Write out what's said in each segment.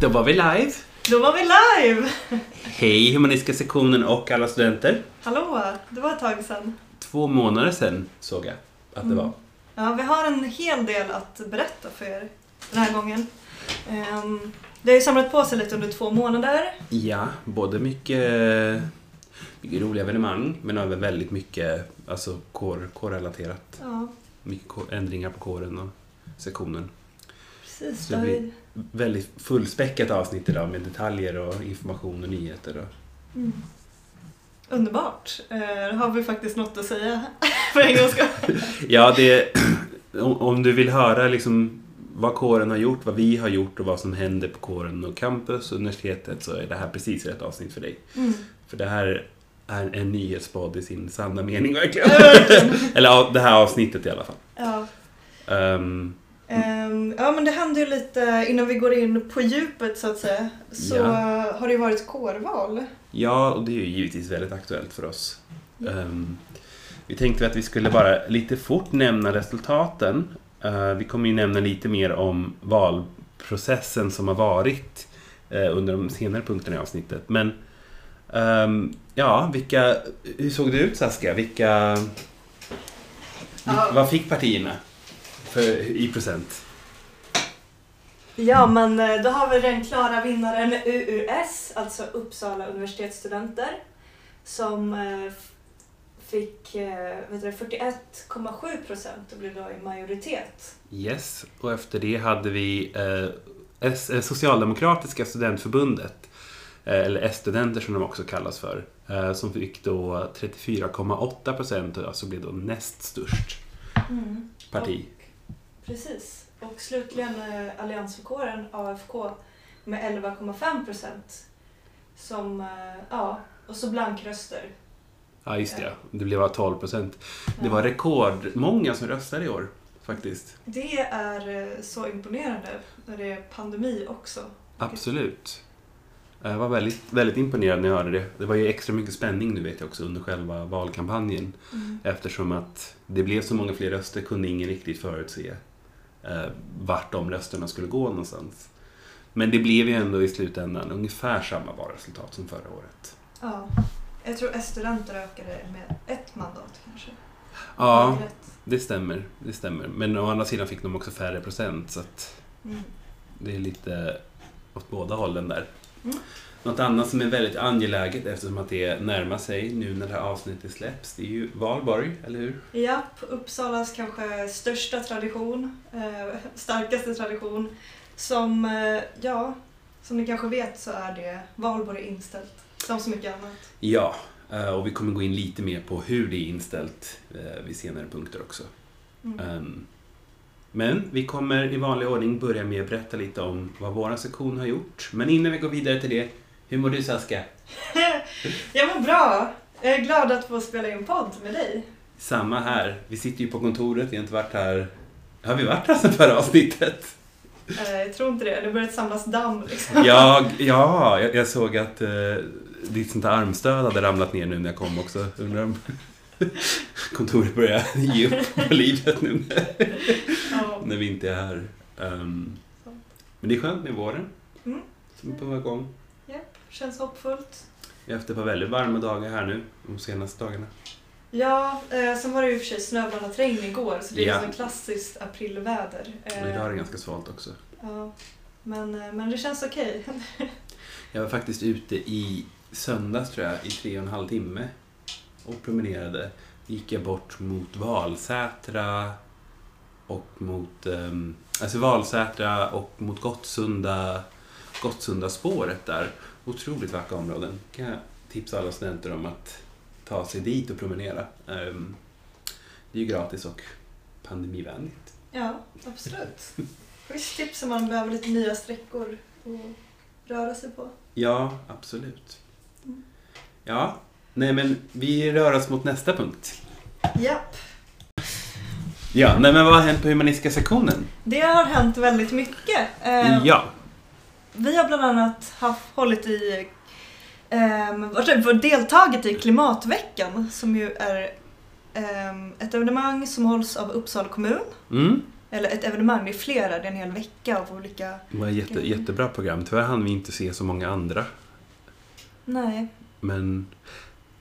Då var vi live. Då var vi live! Hej humanistiska sektionen och alla studenter. Hallå, det var ett tag sedan. Två månader sedan såg jag att det var. Ja, vi har en hel del att berätta för er den här gången. Ehm, Det har ju samlat på sig lite under två månader. Ja, både mycket, mycket roliga evenemang men även väldigt mycket alltså, kår, kårrelaterat. Ja, Mycket kår, ändringar på kåren och sektionen. precis. Så Det blir. Väldigt fullspäckat avsnitt idag med detaljer och information och nyheter. Och... mm. Underbart. Eh, har vi faktiskt något att säga för en gångs skull. Ja, det, om, om du vill höra liksom vad kåren har gjort, vad vi har gjort och vad som händer på kåren och campus och universitetet så är det här precis rätt avsnitt för dig. Mm. För det här är en nyhetspodd i sin sanna mening verkligen. Eller det här avsnittet i alla fall. Ja. Ehm, Ehm, ja, men det hände ju lite innan vi går in på djupet så att säga. Så Ja. har det ju varit kårval. ja, och det är ju givetvis väldigt aktuellt för oss. Ehm, vi tänkte att vi skulle bara lite fort nämna resultaten. Eh, vi kommer ju nämna lite mer om valprocessen som har varit eh, under de senare punkterna i avsnittet. Men ehm, ja, vilka, hur såg det ut Saskia? Vilka, Ja. Vad fick partierna för, i procent? Ja, men eh, då har vi den klara vinnaren UUS, alltså Uppsala universitetsstudenter, som eh, fick eh, vet du, 41,7 procent och blev då i majoritet. Yes, och efter det hade vi eh, eh, Socialdemokratiska studentförbundet, eh, eller S-studenter som de också kallas för, eh, som fick då 34,8 procent och alltså blev då näst störst parti. Precis. Och slutligen eh, alliansvillkoren, AFK, med 11,5 procent. Som, eh, ja, och så blankröster. Ja, just det. Det blev bara 12 procent. Det var rekordmånga som röstade i år, faktiskt. Det är eh, så imponerande när det är pandemi också. Absolut. Jag var väldigt, väldigt imponerad när jag hörde det. Det var ju extra mycket spänning nu vet jag också under själva valkampanjen. Mm. Eftersom att det blev så många fler röster kunde ingen riktigt förutse eh, vart de rösterna skulle gå någonstans. Men det blev ju ändå i slutändan ungefär samma valresultat som förra året. Ja. Jag tror S-studenter ökade med ett mandat kanske. Ja, det stämmer. Det stämmer. Men å andra sidan fick de också färre procent så att Mm. det är lite åt båda hållen där. Mm. Något annat som är väldigt angeläget eftersom att det närmar sig nu när det här avsnittet släpps, det är ju valborg, eller hur? Japp, Uppsalas kanske största tradition, eh, starkaste tradition. Som, eh, ja, som ni kanske vet så är det valborg inställt. Som så mycket annat. Ja, eh, och vi kommer gå in lite mer på hur det är inställt eh, vid senare punkter också. Mm. Ehm, Men vi kommer i vanlig ordning börja med att berätta lite om vad vår sektion har gjort. Men innan vi går vidare till det, hur mår du Saskia? Jag mår bra! Jag är glad att få spela in podd med dig. Samma här. Vi sitter ju på kontoret, vi har inte varit här... Har vi varit här sedan förra avsnittet? Eh, jag tror inte det, det har börjat samlas damm liksom. Jag, ja, jag, jag såg att eh, ditt sånt armstöd hade ramlat ner nu när jag kom också. Undrar om kontoret börjar ge upp på livet nu Ja. när vi inte är här. Ehm, men det är skönt med våren Mm. som är på gång. Känns hoppfullt. Vi har haft ett par väldigt varma dagar här nu de senaste dagarna. Ja, eh, sen var det ju i och för sig snöblandat regn igår så det är Ja. ja. som klassiskt aprilväder. Eh, Och idag är det ganska svalt också. Ja, men, eh, men det känns okej. Jag var faktiskt ute i söndags tror jag, i tre och en halv timme och promenerade. gick jag bort mot Valsätra och mot um, alltså Valsätra och mot Gottsunda, Gottsunda spåret där. Otroligt vackra områden. kan jag tipsa alla studenter om att ta sig dit och promenera. Ehm, det är ju gratis och pandemivänligt. Ja, absolut. Schysst tips om man behöver lite nya sträckor att röra sig på. Ja, absolut. Mm. Ja, nej men vi rör oss mot nästa punkt. Japp. Ja, nej men vad har hänt på humanistiska sektionen? Det har hänt väldigt mycket. Eh, Ja, Vi har bland annat haft, hållit i, um, deltagit i Klimatveckan som ju är ehm, ett evenemang som hålls av Uppsala kommun. mm, eller ett evenemang, det är flera, det är en hel vecka av olika... Det var jätte, jättebra program. Tyvärr hann vi inte se så många andra. Nej. Men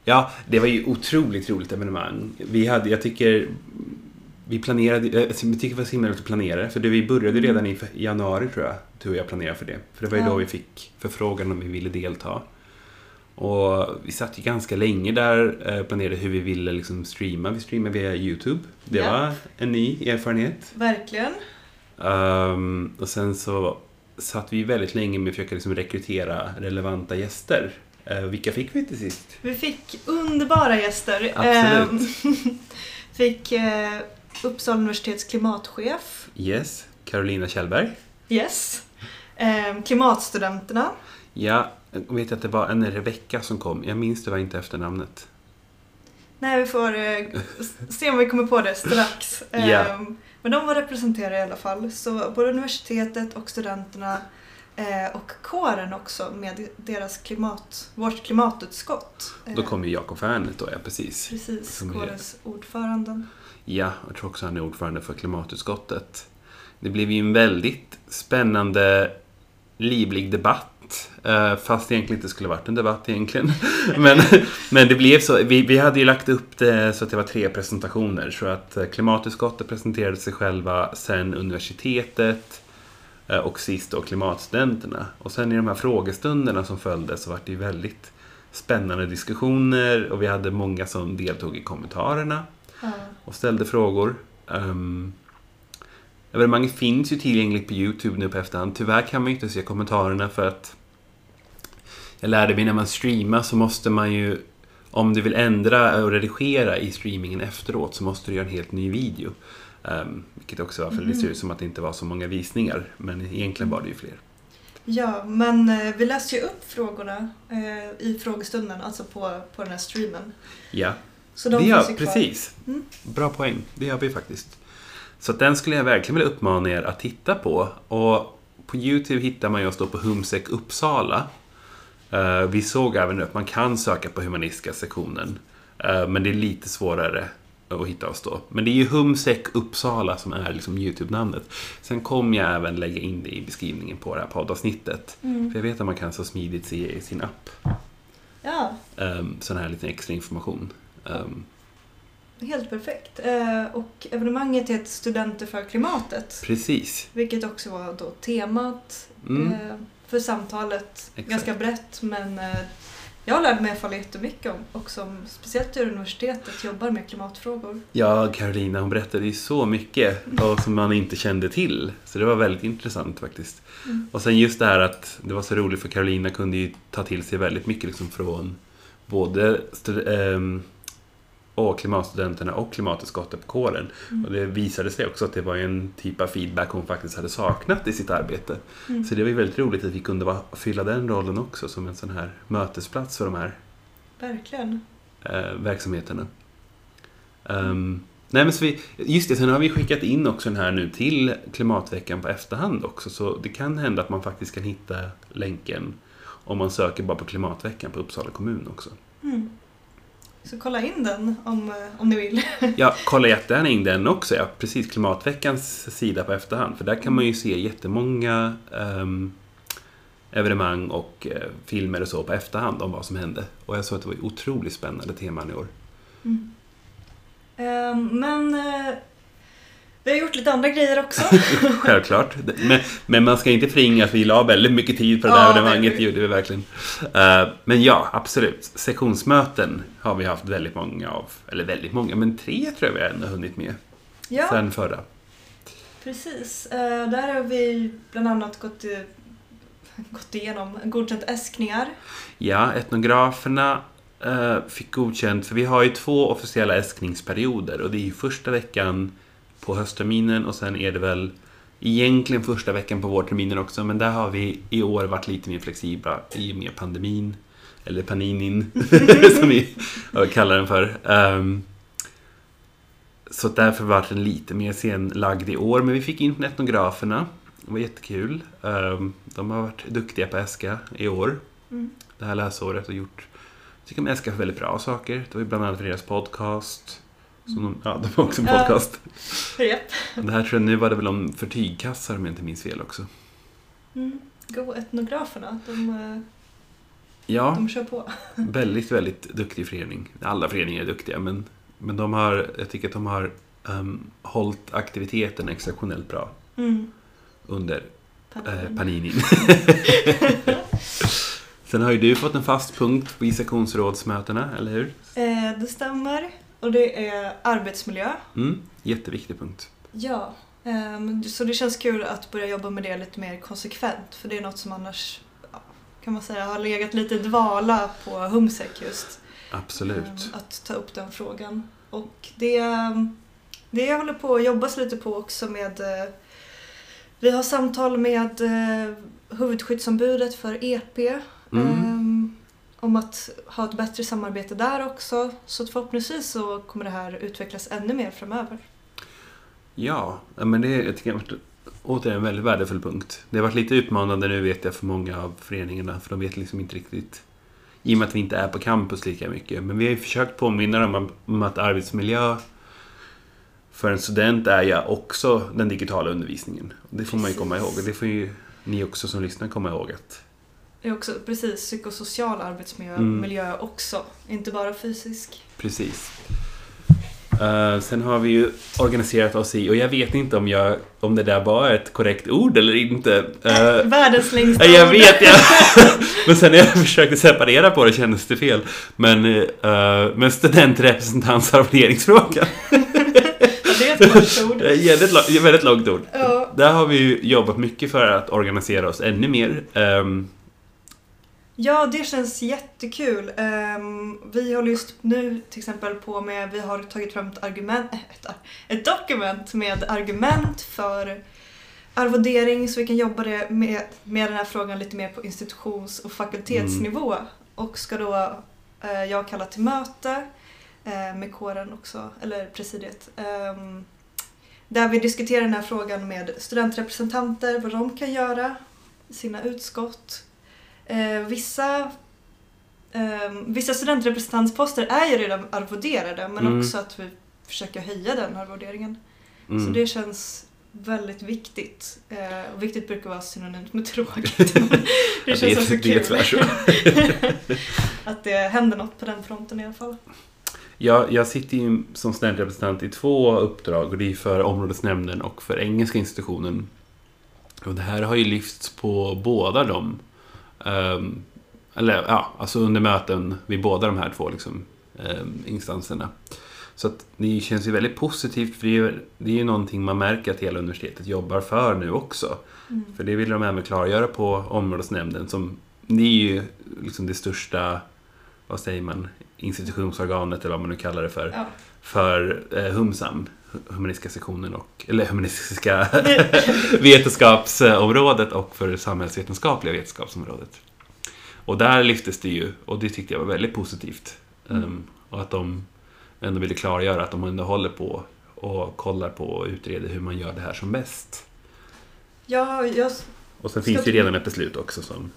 ja, det var ju otroligt roligt evenemang. Vi hade, jag tycker, vi planerade, eh, jag tycker det var så himla roligt att planera. För det, vi började redan i januari tror jag, du och jag planerade för det. För det var ju Ja. då vi fick förfrågan om vi ville delta. Och vi satt ju ganska länge där, eh, planerade hur vi ville liksom streama. Vi streamade via YouTube. Det Ja. var en ny erfarenhet. Verkligen. Ehm, och sen så satt vi väldigt länge med att försöka liksom rekrytera relevanta gäster. Uh, vilka fick vi till sist? Vi fick underbara gäster. Absolut. Ehm, fick eh, Uppsala universitets klimatchef. Yes, Carolina Kjellberg. Yes. Ehm, klimatstudenterna. Ja, jag vet att det var en Rebecka som kom. Jag minns det var inte efternamnet. Nej, vi får eh, se om vi kommer på det strax. Ehm, Men de var representerade i alla fall. Så både universitetet och studenterna eh, och kåren också med deras klimat, vårt klimatutskott. Då Eh, kom ju Jakob Fernet då, ja precis. Precis, är- kårens ordförande. Ja, jag tror också han är ordförande för klimatutskottet. Det blev ju en väldigt spännande, livlig debatt. Eh, fast det egentligen inte skulle varit en debatt egentligen. Men, men det blev så. Vi, vi hade ju lagt upp det så att det var tre presentationer. Så att eh, klimatutskottet presenterade sig själva, sen universitetet eh, och sist då klimatstudenterna. Och sen i de här frågestunderna som följde så var det ju väldigt spännande diskussioner och vi hade många som deltog i kommentarerna Ja. och ställde frågor. Um, evenemanget finns ju tillgängligt på Youtube nu på efterhand. Tyvärr kan man ju inte se kommentarerna för att jag lärde mig när man streamar så måste man ju om du vill ändra och redigera i streamingen efteråt så måste du göra en helt ny video. Um, vilket också var för det ser ut som att det inte var så många visningar. Men egentligen var det ju fler. Ja, men eh, vi läste ju upp frågorna eh, i frågestunden, alltså på, på den här streamen. Ja, Så de det gör, precis. Mm. Bra poäng. Det gör vi faktiskt. Så den skulle jag verkligen vilja uppmana er att titta på. Och på Youtube hittar man ju oss då på Humsek Uppsala. Eh, vi såg även nu att man kan söka på humanistiska sektionen. Eh, men det är lite svårare att hitta oss då. Men det är ju Humsek Uppsala som är liksom Youtube-namnet. Sen kommer jag även lägga in det i beskrivningen på det här poddavsnittet. Mm. För jag vet att man kan så smidigt se i sin app. Ja, Um, sån här liten extra information. Ehm, helt perfekt. Eh, och evenemanget heter Studenter för klimatet. precis. Vilket också var då temat Mm. eh, för samtalet. Exakt. Ganska brett men eh, jag lärde mig i alla fall jättemycket om, också om, speciellt hur universitetet jobbar med klimatfrågor. Ja, Carolina hon berättade ju så mycket och som man inte kände till. Så det var väldigt intressant faktiskt. Mm. Och sen just det här att det var så roligt för Carolina kunde ju ta till sig väldigt mycket liksom från både ehm, och klimatstudenterna och klimatutskottet på kåren. Mm. Och det visade sig också att det var en typ av feedback hon faktiskt hade saknat i sitt arbete. Mm. Så det var väldigt roligt att vi kunde vara, fylla den rollen också som en sån här mötesplats för de här Verkligen. eh, verksamheterna. Ehm, nej men så vi, just det, sen har vi skickat in också den här nu till klimatveckan på efterhand också. Så det kan hända att man faktiskt kan hitta länken om man söker bara på klimatveckan på Uppsala kommun också. Mm. Så kolla in den om, eh, om ni vill. Ja, kolla jättegärna in den också. Ja, precis, klimatveckans sida på efterhand. För där kan man ju se jättemånga um, evenemang och eh, filmer och så på efterhand om vad som hände. Och jag såg att det var otroligt spännande teman i år. Mm. Ehm, men eh, vi har gjort lite andra grejer också. Självklart. Men, men man ska inte förringa att vi la väldigt mycket tid på det där Ja, evenemanget. det- gjorde vi verkligen. Eh, men ja, absolut. Sektionsmöten har vi haft väldigt många av. Eller väldigt många, men tre tror jag vi ändå hunnit med. ja, Sen förra. precis. Eh, där har vi bland annat gått, eh, gått igenom godkänt äskningar. Ja, etnograferna eh, fick godkänt, för vi har ju två officiella äskningsperioder och det är ju första veckan på höstterminen och sen är det väl egentligen första veckan på vårterminen också, men där har vi i år varit lite mer flexibla i och med pandemin, eller paninin, som vi kallar den för. Ehm, så därför var den lite mer senlagd i år, men vi fick in etnograferna. Det var jättekul. Ehm, de har varit duktiga på äska i år Mm. det här läsåret och gjort, jag tycker de äskar för väldigt bra saker. Det var ju bland annat deras podcast Som de, ja, de har också en podcast. Japp. Det här tror jag, nu var det väl om förtygkassar om jag inte minns fel också. Mm. Go etnograferna, de, eh, Ja, de kör på. väldigt, väldigt duktig förening. Alla föreningar är duktiga, men, men de har, jag tycker att de har um, hållit aktiviteten exceptionellt bra Mm. under eh, Pandemin. paninin. Sen har ju du fått en fast punkt på sektionsrådsmötena, eller hur? Eh, det stämmer. Och det är arbetsmiljö. Mm, jätteviktig punkt. Ja. ehm, så det känns kul att börja jobba med det lite mer konsekvent. För det är något som annars kan man säga har legat lite dvala på Humsek just. Absolut. Ehm, Att ta upp den frågan. Och det, det jag håller på att jobbas lite på också med eh, Vi har samtal med eh, huvudskyddsombudet för EP Mm om att ha ett bättre samarbete där också. Så att förhoppningsvis så kommer det här utvecklas ännu mer framöver. Ja, men det jag tycker jag varit återigen en väldigt värdefull punkt. Det har varit lite utmanande nu vet jag för många av föreningarna för de vet liksom inte riktigt i och med att vi inte är på campus lika mycket. Men vi har ju försökt påminna dem om- om att arbetsmiljö för en student är ju också den digitala undervisningen. Det får man ju komma ihåg och det får ju ni också som lyssnar komma ihåg att det är också precis psykosocial arbetsmiljö Mm. miljö också, inte bara fysisk. Precis. Eh, sen har vi ju organiserat oss i, och jag vet inte om, jag, om det där var ett korrekt ord eller inte. Eh, Världens längsta Ja, jag vet, ja. Men sen när jag försökte separera på det kändes det fel. Men, uh, men studentrepresentansarvoderingsfrågan. Ja, det är ett kort ord. Det är ett väldigt, lång- väldigt långt ord. Ja. Där har vi ju jobbat mycket för att organisera oss ännu mer. Ehm, Ja, det känns jättekul. Ehm, vi håller just nu till exempel på med, vi har tagit fram ett argument, ett, ett dokument med argument för arvodering så vi kan jobba det med, med den här frågan lite mer på institutions och fakultetsnivå. Och ska då eh, jag kalla till möte eh, med kåren också, eller presidiet. ehm, där vi diskuterar den här frågan med studentrepresentanter, vad de kan göra sina utskott. Eh, vissa, eh, vissa studentrepresentantsposter är ju redan arvoderade men Mm. också att vi försöker höja den arvoderingen. Så mm. det känns väldigt viktigt. Eh, och viktigt brukar vara synonymt med tråkigt. Ja, det det, känns det är kul så. att det händer något på den fronten i alla fall. Jag, jag sitter ju som studentrepresentant i två uppdrag och det är för områdesnämnden och för engelska institutionen. Och det här har ju lyfts på båda dem. Ehm, eller ja, alltså under möten vid båda de här två liksom, ehm, instanserna. Så att det känns ju väldigt positivt för det är, ju- det är ju någonting man märker att hela universitetet jobbar för nu också. Mm. För det vill de även klargöra på områdesnämnden som det är ju liksom det största, vad säger man, institutionsorganet eller vad man nu kallar det för, Ja. för eh, HUMSAM, humanistiska sektionen och, eller humanistiska vetenskapsområdet och för samhällsvetenskapliga vetenskapsområdet. Och där lyftes det ju, och det tyckte jag var väldigt positivt. Mm. Ehm, och att de ändå ville klargöra att de ändå håller på och kollar på och utreder hur man gör det här som bäst. Ja, jag, Och sen finns det ju redan ett beslut också som...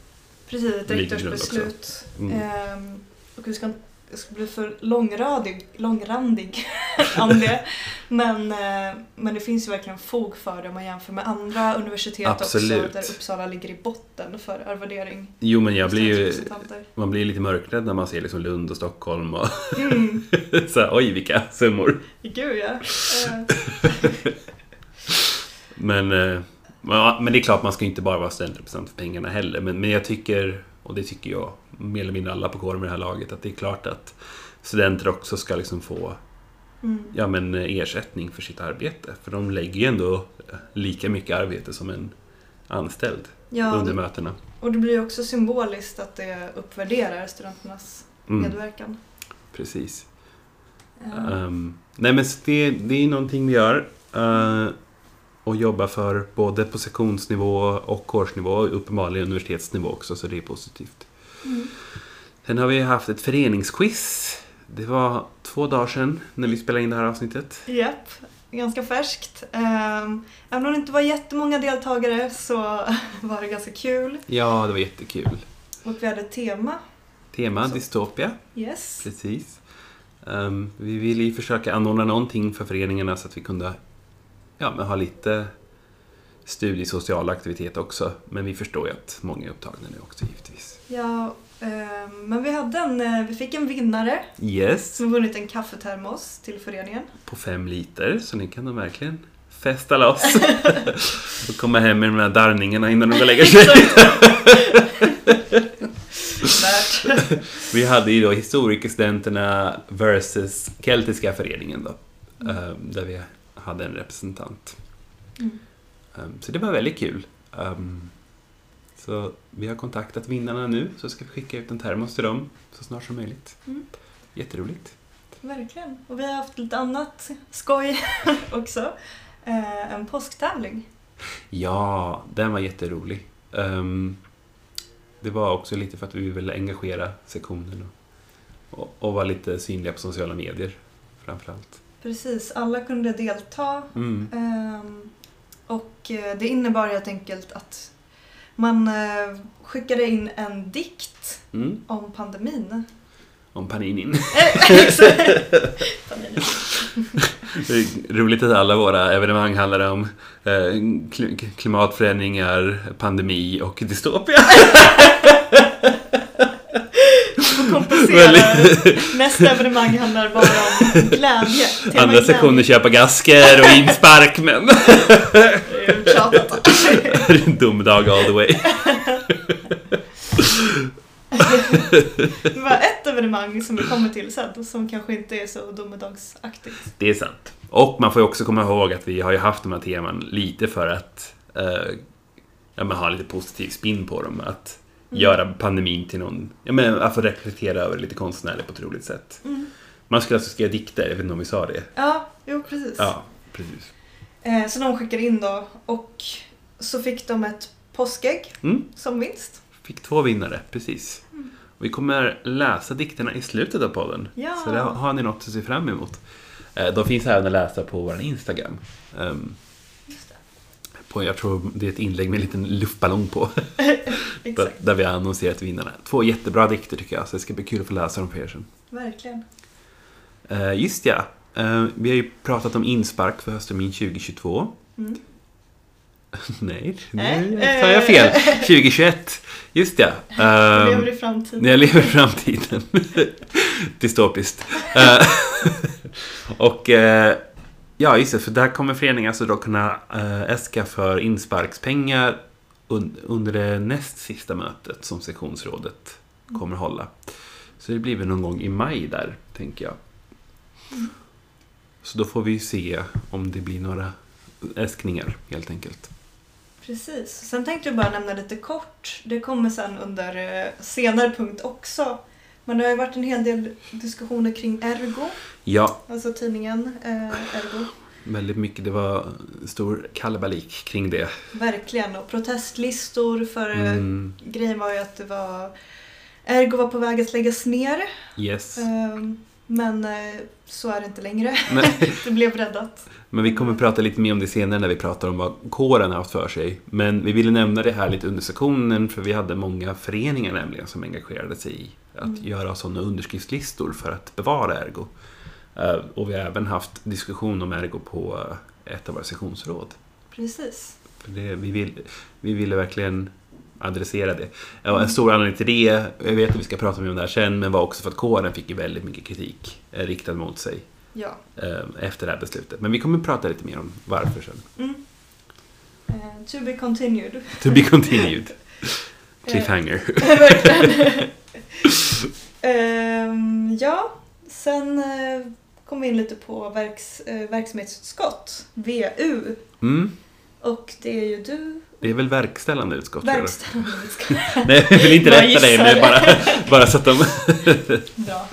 precis, ett rektorsbeslut. Mm. Ehm, och vi ska jag ska bli för långradig, långrandig om det. Men, eh, men det finns ju verkligen fog för det om man jämför med andra universitet Absolut. också där Uppsala ligger i botten för arvodering. Jo, men jag blir ju... Man blir lite mörkrädd när man ser liksom Lund och Stockholm och Mm, så här, oj vilka summor. gud ja. Men, eh, men det är klart, man ska inte bara vara studentrepresentant för pengarna heller. Men, men jag tycker, och det tycker jag, mer eller mindre alla på kåren med det här laget, att det är klart att studenter också ska liksom få mm. ja, men, eh, ersättning för sitt arbete. För de lägger ju ändå eh, lika mycket arbete som en anställd Ja, under mötena. och det blir också symboliskt att det uppvärderar studenternas Mm, medverkan. precis. Ehm, nej men det, det är någonting vi gör. eh, och jobbar för både på sektionsnivå och kårsnivå och uppenbarligen universitetsnivå också så det är positivt. mm. Sen har vi haft ett föreningsquiz. Det var två dagar sedan när vi spelade in det här avsnittet. Japp, ganska färskt. Um, även om det inte var jättemånga deltagare så var det ganska kul. Ja, det var jättekul. Och vi hade ett tema. Tema Så. dystopia, Yes. precis. Ehm, vi ville ju försöka anordna någonting för föreningarna så att vi kunde ja, men ha lite studiesocial aktivitet också. Men vi förstår ju att många är upptagna nu också givetvis. Ja, eh, men vi, hade en, eh, vi fick en vinnare Yes, som vunnit en kaffetermos till föreningen. på fem liter, så ni kan nog verkligen festa loss. och komma hem med de här darrningarna innan de går och lägger sig. Vi hade ju då historikerstudenterna versus Keltiska föreningen då. Mm. ehm, Där vi hade en representant. Mm. Ehm, Så det var väldigt kul. Ehm, Så vi har kontaktat vinnarna nu, så ska vi skicka ut en termos till dem så snart som möjligt. Mm. Jätteroligt. Verkligen. Och vi har haft lite annat skoj också. Eh, en påsktävling. Ja, den var jätterolig. Ehm, Det var också lite för att vi ville engagera sektionen och, och, och vara lite synliga på sociala medier framförallt. Precis, alla kunde delta. Mm. Ehm, och eh, det innebar helt enkelt att man eh, skickade in en dikt Mm. om pandemin. Om paninin. Eh, roligt att alla våra evenemang handlar om eh, kli- klimatförändringar, pandemi och dystopia. Väldigt- Nästa evenemang handlar bara om glädje. Andra sektioner köpa gasker och inspark, men Det är ju tjatat. det är en dum dag all the way. Det var ett evenemang som vi kommer till sen som kanske inte är så domedagsaktigt. Det är sant. Och man får ju också komma ihåg att vi har ju haft de här teman lite för att eh, ja, men ha lite positiv spin på dem. Att Mm. göra pandemin till någon, ja, men att få reflektera över det lite konstnärligt på ett roligt sätt. Mm. Man skulle alltså skriva dikter, jag vet inte om vi sa det. Ja, jo precis. Ja, precis. Eh, så de skickade in då och så fick de ett påskägg Mm. som vinst. Fick två vinnare, precis. Mm. Vi kommer läsa dikterna i slutet av podden. Ja. Så där har ni något att se fram emot. Eh, De finns även att läsa på vår Instagram. Ehm. På, jag tror det är ett inlägg med en liten luftballong på. där, vi har annonserat vinnarna. Två jättebra dikter tycker jag, så det ska bli kul att få läsa dem för er sen. verkligen. Eh, just ja, Eh, vi har ju pratat om inspark för hösttermin 2022. Mm. Nej, Nej, tar jag fel. 2021. Just ja. Ehm, lever i framtiden. När jag lever i framtiden. Dystopiskt. Eh, och ja, just det, för där kommer föreningen alltså då kunna eh, äska för insparkspengar under det näst sista mötet som sektionsrådet kommer hålla. Så det blir väl någon gång i maj där, tänker jag. Mm. Så då får vi se om det blir några äskningar, helt enkelt. Precis. Sen tänkte jag bara nämna lite kort. Det kommer sen under eh, senare punkt också. Men det har ju varit en hel del diskussioner kring Ergo, Ja, alltså tidningen eh, Ergo. väldigt mycket. Det var stor kalabalik kring det. Verkligen. Och protestlistor för eh, Mm, grejen var ju att det var Ergo var på väg att läggas ner. yes. Ehm, Men eh, så är det inte längre. Det blev räddat. men vi kommer prata lite mer om det senare när vi pratar om vad kåren har haft för sig. Men vi ville nämna det här lite under sektionen för vi hade många föreningar nämligen som engagerade sig i att Mm. göra sådana underskriftslistor för att bevara Ergo. Eh, Och vi har även haft diskussion om Ergo på eh, ett av våra sektionsråd. Precis. För det, vi, vill, vi ville verkligen adressera det. En stor anledning till det, jag vet att vi ska prata mer om det här sen, men var också för att kåren fick ju väldigt mycket kritik eh, riktad mot sig Ja. eh, efter det här beslutet. Men vi kommer prata lite mer om varför sen. Mm. Eh, to be continued. To be continued. Cliffhanger. Ehm, ja, sen kom vi in lite på verks, verksamhetsutskott, VU. Mm. Och det är ju du, Det är väl verkställande utskott? verkställande utskott. Nej, jag vill inte rätta dig, men bara, bara så att de... Bra.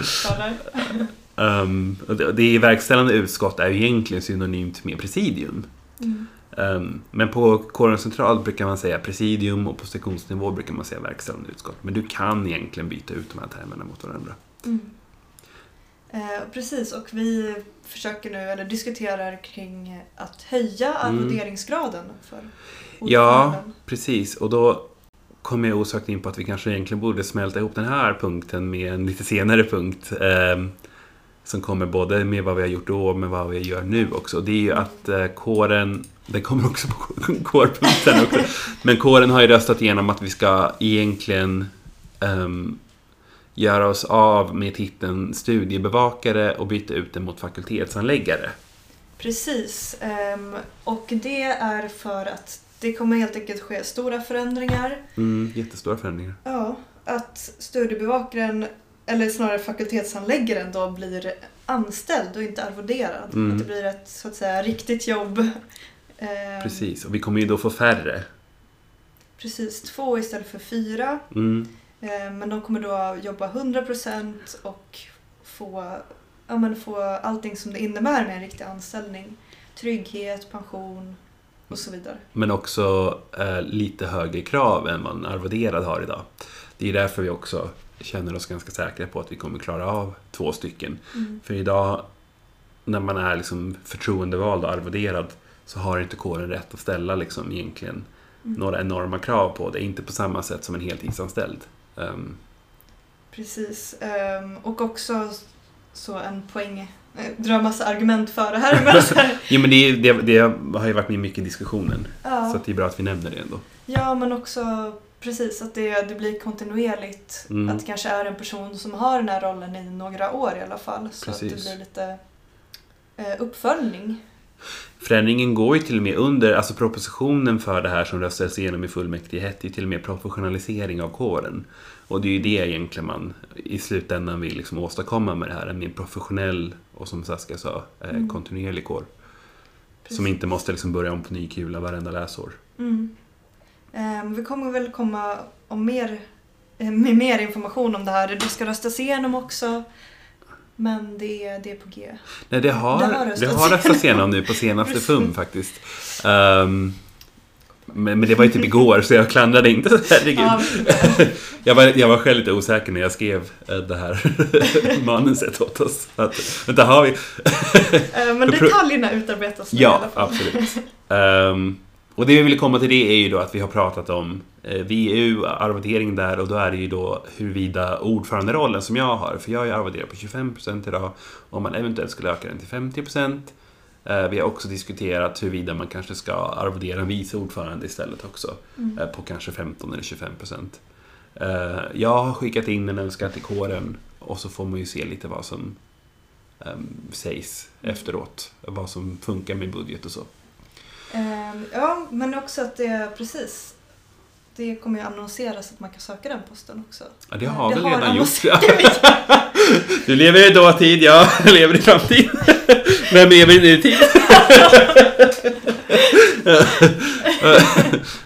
Um, det, verkställande utskott är ju egentligen synonymt med presidium. Mm. Um, men på kåren central brukar man säga presidium och på sektionsnivå brukar man säga verkställande utskott. Men du kan egentligen byta ut de här termerna mot varandra. Mm. Eh, precis, och vi försöker nu, eller diskuterar kring att höja Mm. för Ja. Precis, och då kommer jag osökt in på att vi kanske egentligen borde smälta ihop den här punkten med en lite senare punkt. ehm, som kommer både med vad vi har gjort då och med vad vi gör nu också. Det är ju att eh, kåren, det kommer också på kårpunkten också, men kåren har ju röstat igenom att vi ska egentligen ehm, göra oss av med titeln studiebevakare och byta ut den mot fakultetsanläggare. Precis. ehm, och det är för att det kommer helt enkelt ske stora förändringar. Mm, jättestora förändringar. Ja, att studiebevakaren, eller snarare fakultetsanläggaren då, blir anställd och inte arvoderad. Mm. Att det blir ett så att säga riktigt jobb. Ehm, Precis, och vi kommer ju då få färre. Precis, två istället för fyra. Mm. Ehm, men de kommer då jobba 100% och få, ja, men få allting som det innebär med en riktig anställning. Trygghet, pension och så vidare. Men också eh, lite högre krav än vad en arvoderad har idag. Det är därför vi också känner oss ganska säkra på att vi kommer klara av två stycken. För idag, när man är liksom förtroendevald och arvoderad, så har inte kåren rätt att ställa liksom egentligen Mm. några enorma krav på det. Inte på samma sätt som en heltidsanställd. Ehm, Precis. Ehm, och också så en poäng, drar massa argument för det här. Men så här, jo, men det, det, det har ju varit med mycket i diskussionen. ja. Så det är bra att vi nämner det ändå. ja, men också precis att det, det blir kontinuerligt. Mm. Att det kanske är en person som har den här rollen i några år i alla fall. Så att det Precis. blir lite eh, uppföljning. Förändringen går ju till och med under, alltså propositionen för det här som röstades igenom i fullmäktige hette ju till och med professionalisering av kåren. Och det är ju det egentligen man i slutändan vill liksom åstadkomma med det här, en mer professionell och som Saskia sa, eh, Mm. kontinuerlig kår. Precis. Som inte måste liksom börja om på ny kula varenda läsår. Mm. Ehm, vi kommer väl komma om mer, eh, med mer information om det här. Det ska röstas igenom också. Men det, det är på G. Nej, det har, Det det har röstats. röstats igenom nu på senaste. FUM faktiskt. Ehm, men, men det var ju typ igår, så jag klandrade inte. Herregud. Ja, Jag var, jag var själv lite osäker när jag skrev eh, det här manuset åt oss. Att, vänta, har vi? eh, men detaljerna utarbetas nu Ja, absolut. Ehm, och det vi ville komma till det är ju då att vi har pratat om eh, VU, arvodering där och då är det ju då huruvida ordföranderollen som jag har, för jag är arvoderad på 25% idag, om man eventuellt skulle öka den till 50%. Eh, vi har också diskuterat huruvida man kanske ska arvodera en vice ordförande istället också, Mm. eh, på kanske 15 eller 25%. Eh, jag har skickat in en önskan till kåren och så får man ju se lite vad som ehm, sägs Mm. efteråt, vad som funkar med budget och så. Ehm, ja, men också att det precis. Det kommer ju annonseras att man kan söka den posten också. Ja, det har väl har redan gjorts. Du lever i dåtid, jag lever i framtid. Vem lever i nutid?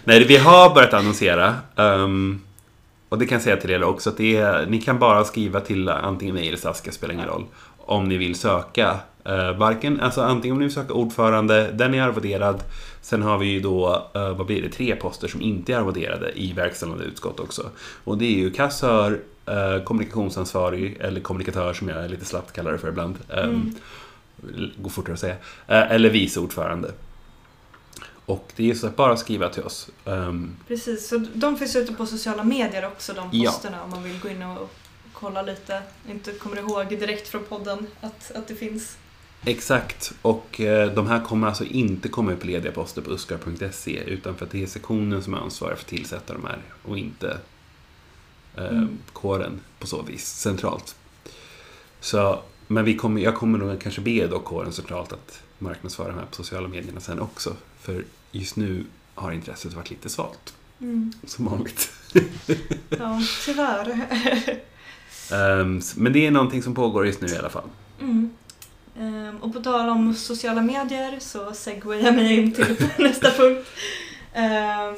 Nej, vi har börjat annonsera. ehm, och det kan jag säga till er också, att det är, ni kan bara skriva till antingen mig eller Saskia, spelar ingen roll, om ni vill söka. Uh, varken, alltså antingen om ni vill söka ordförande, den är arvoderad. Sen har vi ju då, eh, vad blir det, tre poster som inte är arvoderade i verkställande utskott också. Och det är ju kassör, eh, kommunikationsansvarig, eller kommunikatör som jag lite slappt kallar det för ibland. Um, Går fortare att säga. Eh, eller vice ordförande. Och det är så att bara skriva till oss. Ehm, Precis, så de finns ute på sociala medier också, de Ja. posterna, om man vill gå in och kolla lite. Inte kommer ihåg direkt från podden att, att det finns. Exakt, och eh, de här kommer alltså inte komma upp lediga poster på uskar.se utan för att det är sektionen som är ansvarig för att tillsätta de här och inte eh, Mm. kåren på så vis, centralt. Så, men vi kommer, jag kommer nog kanske be då kåren centralt att marknadsföra de här på sociala medierna sen också. För just nu har intresset varit lite svalt, som vanligt. Ja, tyvärr. S- men det är någonting som pågår just nu i alla fall. Mm. Ehm, och på tal om sociala medier så segwayar jag mig in till nästa punkt. Ehm,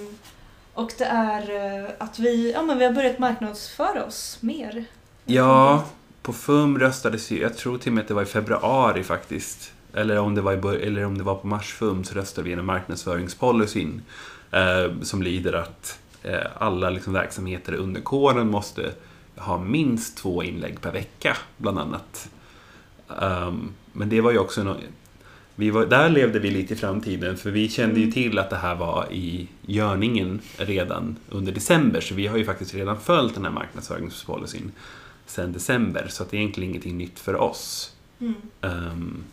och det är eh, att vi, ja, men vi har börjat marknadsföra oss mer. Ja, på FUM röstades ju, jag tror till och med att det var i februari faktiskt. Eller om det var, i, eller om det var på mars-FUM så röstade vi igenom marknadsföringspolicyn. Eh, som lyder att eh, alla liksom, verksamheter under kåren måste ha minst två inlägg per vecka, bland annat. Ehm, men det var ju också nå- vi var, där levde vi lite i framtiden för vi kände ju Mm. till att det här var i görningen redan under december så vi har ju faktiskt redan följt den här marknadsföringspolicyn sedan december så att det är egentligen ingenting nytt för oss. Mm. Ehm,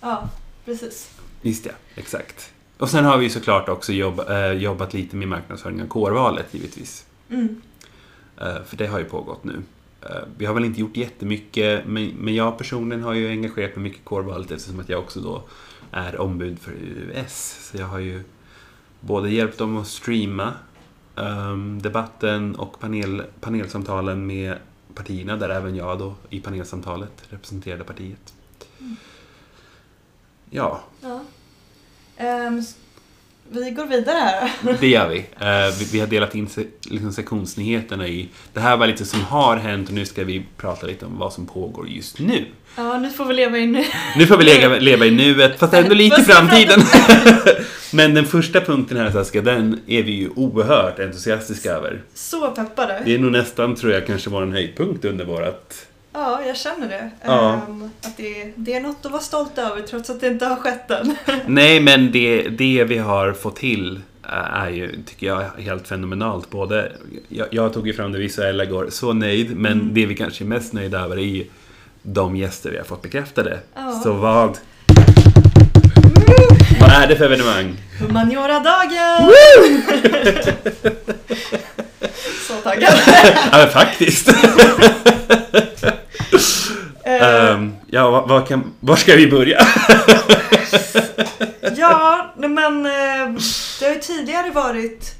Ja, precis. Just ja, exakt. Och sen har vi såklart också jobb, eh, jobbat lite med marknadsföring av kårvalet givetvis. Mm. Eh, för det har ju pågått nu. Eh, vi har väl inte gjort jättemycket, men, men jag personligen har ju engagerat mig mycket i kårvalet eftersom att jag också då är ombud för US. Så jag har ju både hjälpt dem att streama ehm, debatten och panel, panelsamtalen med partierna, där även jag då i panelsamtalet representerade partiet. Mm. Ja, Ja. S- vi går vidare här. Det gör vi. Eh, vi. Vi har delat in liksom sektionsnyheterna i... Det här var lite som har hänt och nu ska vi prata lite om vad som pågår just nu. Ja, nu får vi leva in nu. Nu får vi leva, leva i nuet, fast ändå lite i framtiden. Men den första punkten här Saskia, den är vi ju oerhört entusiastiska över. Så peppade. Det är nog nästan, tror jag, kanske vår höjdpunkt under vårat... Ja, jag känner det. Ja. Ehm, att det, det är något att vara stolt över trots att det inte har skett än. Nej, men det, det vi har fått till eh, är ju, tycker jag, helt fenomenalt. Både, jag, jag tog ju fram det visuella igår, så nöjd, men Mm. det vi kanske är mest nöjda över är ju de gäster vi har fått bekräftade. Ja. Så vad, vad är det för evenemang? Humaniora-dagen! Så taggad. ja, men faktiskt. Ehm, ja, vad, vad kan, var ska vi börja? Ja, men eh, det har ju tidigare varit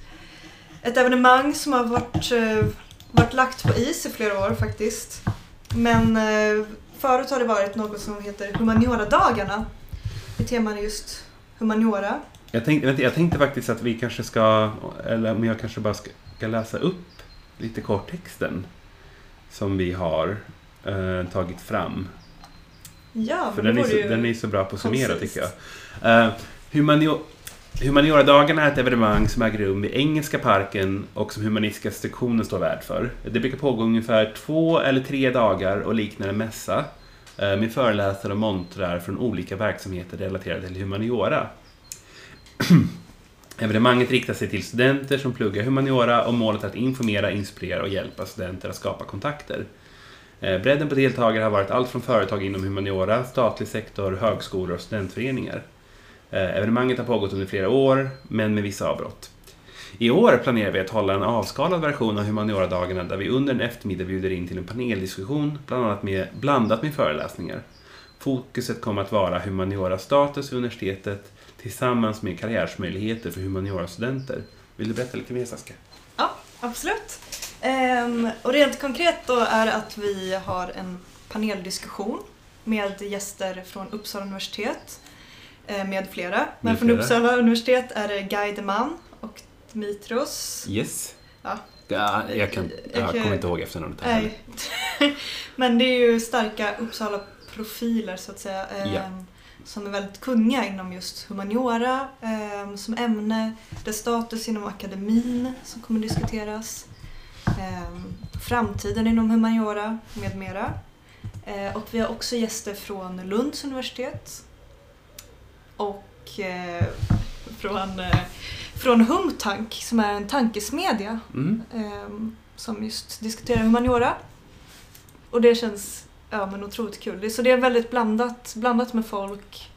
ett evenemang som har varit, eh, varit lagt på is i flera år faktiskt. Men förut har det varit något som heter Humaniora-dagarna. I teman just humaniora. Jag tänkte, vänta, jag tänkte faktiskt att vi kanske ska, eller om jag kanske bara ska, ska läsa upp lite kort texten som vi har eh, tagit fram. Ja, För den är, så, ju... den är så bra på att summera tycker jag. Uh, humanio, Humanioradagarna är ett evenemang som äger rum vid Engelska parken och som Humanistiska sektionen står värd för. Det brukar pågå ungefär två eller tre dagar och liknar en mässa eh, med föreläsare och montrar från olika verksamheter relaterade till humaniora. Evenemanget riktar sig till studenter som pluggar humaniora och målet är att informera, inspirera och hjälpa studenter att skapa kontakter. Eh, bredden på deltagare har varit allt från företag inom humaniora, statlig sektor, högskolor och studentföreningar. Eh, evenemanget har pågått under flera år, men med vissa avbrott. I år planerar vi att hålla en avskalad version av humanioradagarna där vi under en eftermiddag bjuder in till en paneldiskussion, bland annat med, blandat med föreläsningar. Fokuset kommer att vara humaniorastatus vid universitetet tillsammans med karriärsmöjligheter för humaniorastudenter. Vill du berätta lite mer Saskia? Ja, absolut. Ehm, och rent konkret då är att vi har en paneldiskussion med gäster från Uppsala universitet eh, med flera. Men Med från flera. Uppsala universitet är det Guy Deman och Dimitrios. Yes. Ja. Ja, jag, kan, jag kommer inte ihåg efternamnet här. Nej. Men det är ju starka Uppsala-profiler så att säga. ehm, Ja. Som är väldigt kunniga inom just humaniora ehm, som ämne. Dess status inom akademin som kommer diskuteras. Ehm, framtiden inom humaniora med mera. Eh, och vi har också gäster från Lunds universitet. Och eh, från, eh, från Humtank som är en tankesmedja Mm. ehm, som just diskuterar humaniora. Och det känns ja, men otroligt kul. Så det är väldigt blandat, blandat med folk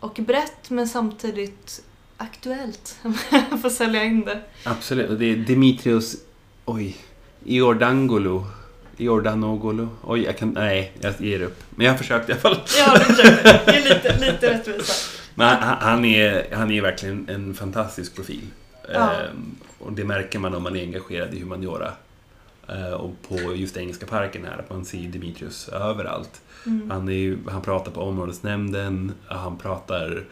och brett men samtidigt aktuellt. Får sälja in det. Absolut. Det är Dimitrios... Oj. Iordangolo. Iordanogolo. Oj, jag kan... Nej, jag ger upp. Men jag har försökt i alla fall. Ja, du försökte. Det är lite, lite rättvisa. Men han, han, är, han är verkligen en fantastisk profil. Ja. Ehm, och det märker man om man är engagerad i humaniora. Ehm, och på just Engelska parken här, att man ser Dimitrios överallt. Mm. Han, är han pratar på områdesnämnden, han pratar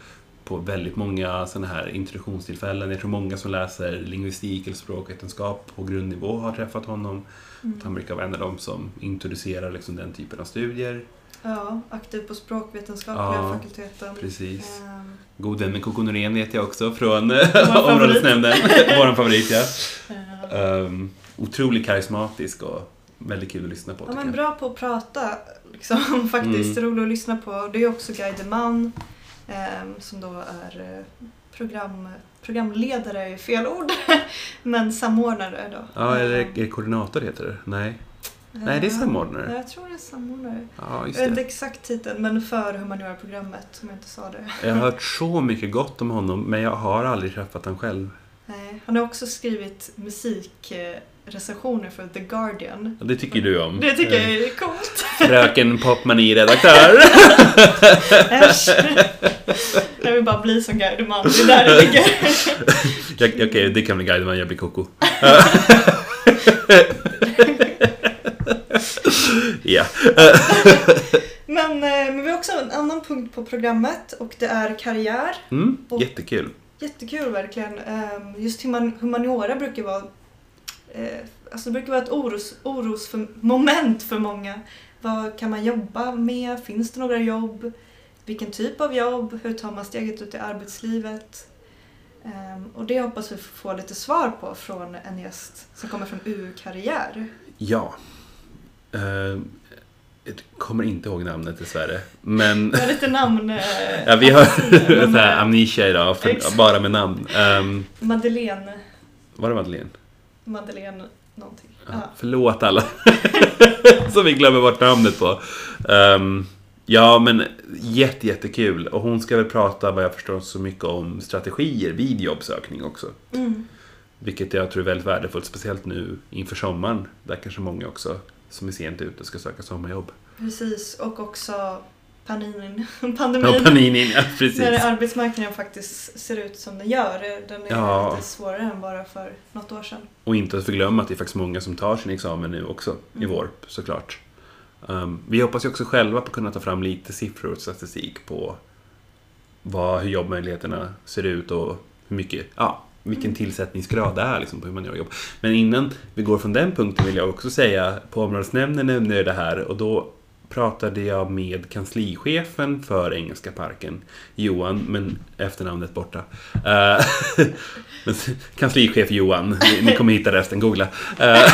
på väldigt många sådana här introduktionstillfällen. Jag tror många som läser lingvistik eller språkvetenskap på grundnivå har träffat honom. Mm. Han brukar vara en av dem som introducerar liksom den typen av studier. Ja, aktiv på språkvetenskapliga Ja, fakulteten. Precis. Ehm, God vän med Coco Norén vet jag också från favorit. områdesnämnden. Vår favorit ja. eh, Um, otroligt karismatisk och väldigt kul att lyssna på Ja, men bra på att prata liksom, faktiskt. Mm. Rolig att lyssna på. Det är också Guy Deman ehm, som då är eh, program, programledare, är fel ord, men samordnare då. Ja, eller Ehm, är det koordinator heter det? Nej. Nej, det är samordnare. Jag tror det är samordnare. Ja, just Jag vet inte det. exakt titeln, men för humaniora-programmet, om jag inte sa det. Jag har hört så mycket gott om honom, men jag har aldrig träffat honom själv. Nej, han har också skrivit musikrecensioner för The Guardian. Det tycker du om. Det tycker jag Eh, är coolt. Fröken Popmani-redaktör. Äsch. Jag vill bara bli som Gaudeman, det är där det ligger. Okej, det kan bli guide jag blir koko. ja. Men, eh, men vi har också en annan punkt på programmet och det är karriär. Mm, jättekul. Jättekul verkligen. Ehm, Just human- humaniora brukar vara eh, Alltså det brukar vara ett oros, orosmoment för många. Vad kan man jobba med? Finns det några jobb? Vilken typ av jobb? Hur tar man steget ut i arbetslivet? Ehm, och det hoppas vi få lite svar på från en gäst som kommer från UU-karriär. Ja. Eh, jag kommer inte ihåg namnet dessvärre. Men Det är lite namn... eh, ja, vi har så här, eh, amnesia idag, för, bara med namn. Um, Madeleine... var det Madeleine? Madeleine någonting. Ja. Förlåt alla som vi glömmer bort namnet på. Ehm, ja, men jätte, jättekul. Och hon ska väl prata, vad jag förstår, så mycket om strategier vid jobbsökning också. Mm. Vilket jag tror är väldigt värdefullt, speciellt nu inför sommaren. Där kanske många också som är sent ute ska söka sommarjobb. Precis, och också paninin, Ja, pandemin. paninin, ja precis. När arbetsmarknaden faktiskt ser ut som den gör. Den är Ja. lite svårare än bara för något år sedan. Och inte att förglömma att det är faktiskt många som tar sin examen nu också, i Mm. vår såklart. Um, vi hoppas ju också själva på att kunna ta fram lite siffror och statistik på vad, hur jobbmöjligheterna ser ut och hur mycket, ja, vilken Mm. tillsättningsgrad det är liksom, på hur man gör jobb. Men innan vi går från den punkten vill jag också säga, på områdesnämnden nämnde jag det här och då pratade jag med kanslichefen för Engelska parken, Johan, men efternamnet borta. Eh, kanslichef Johan, ni, ni kommer hitta resten, googla. Eh,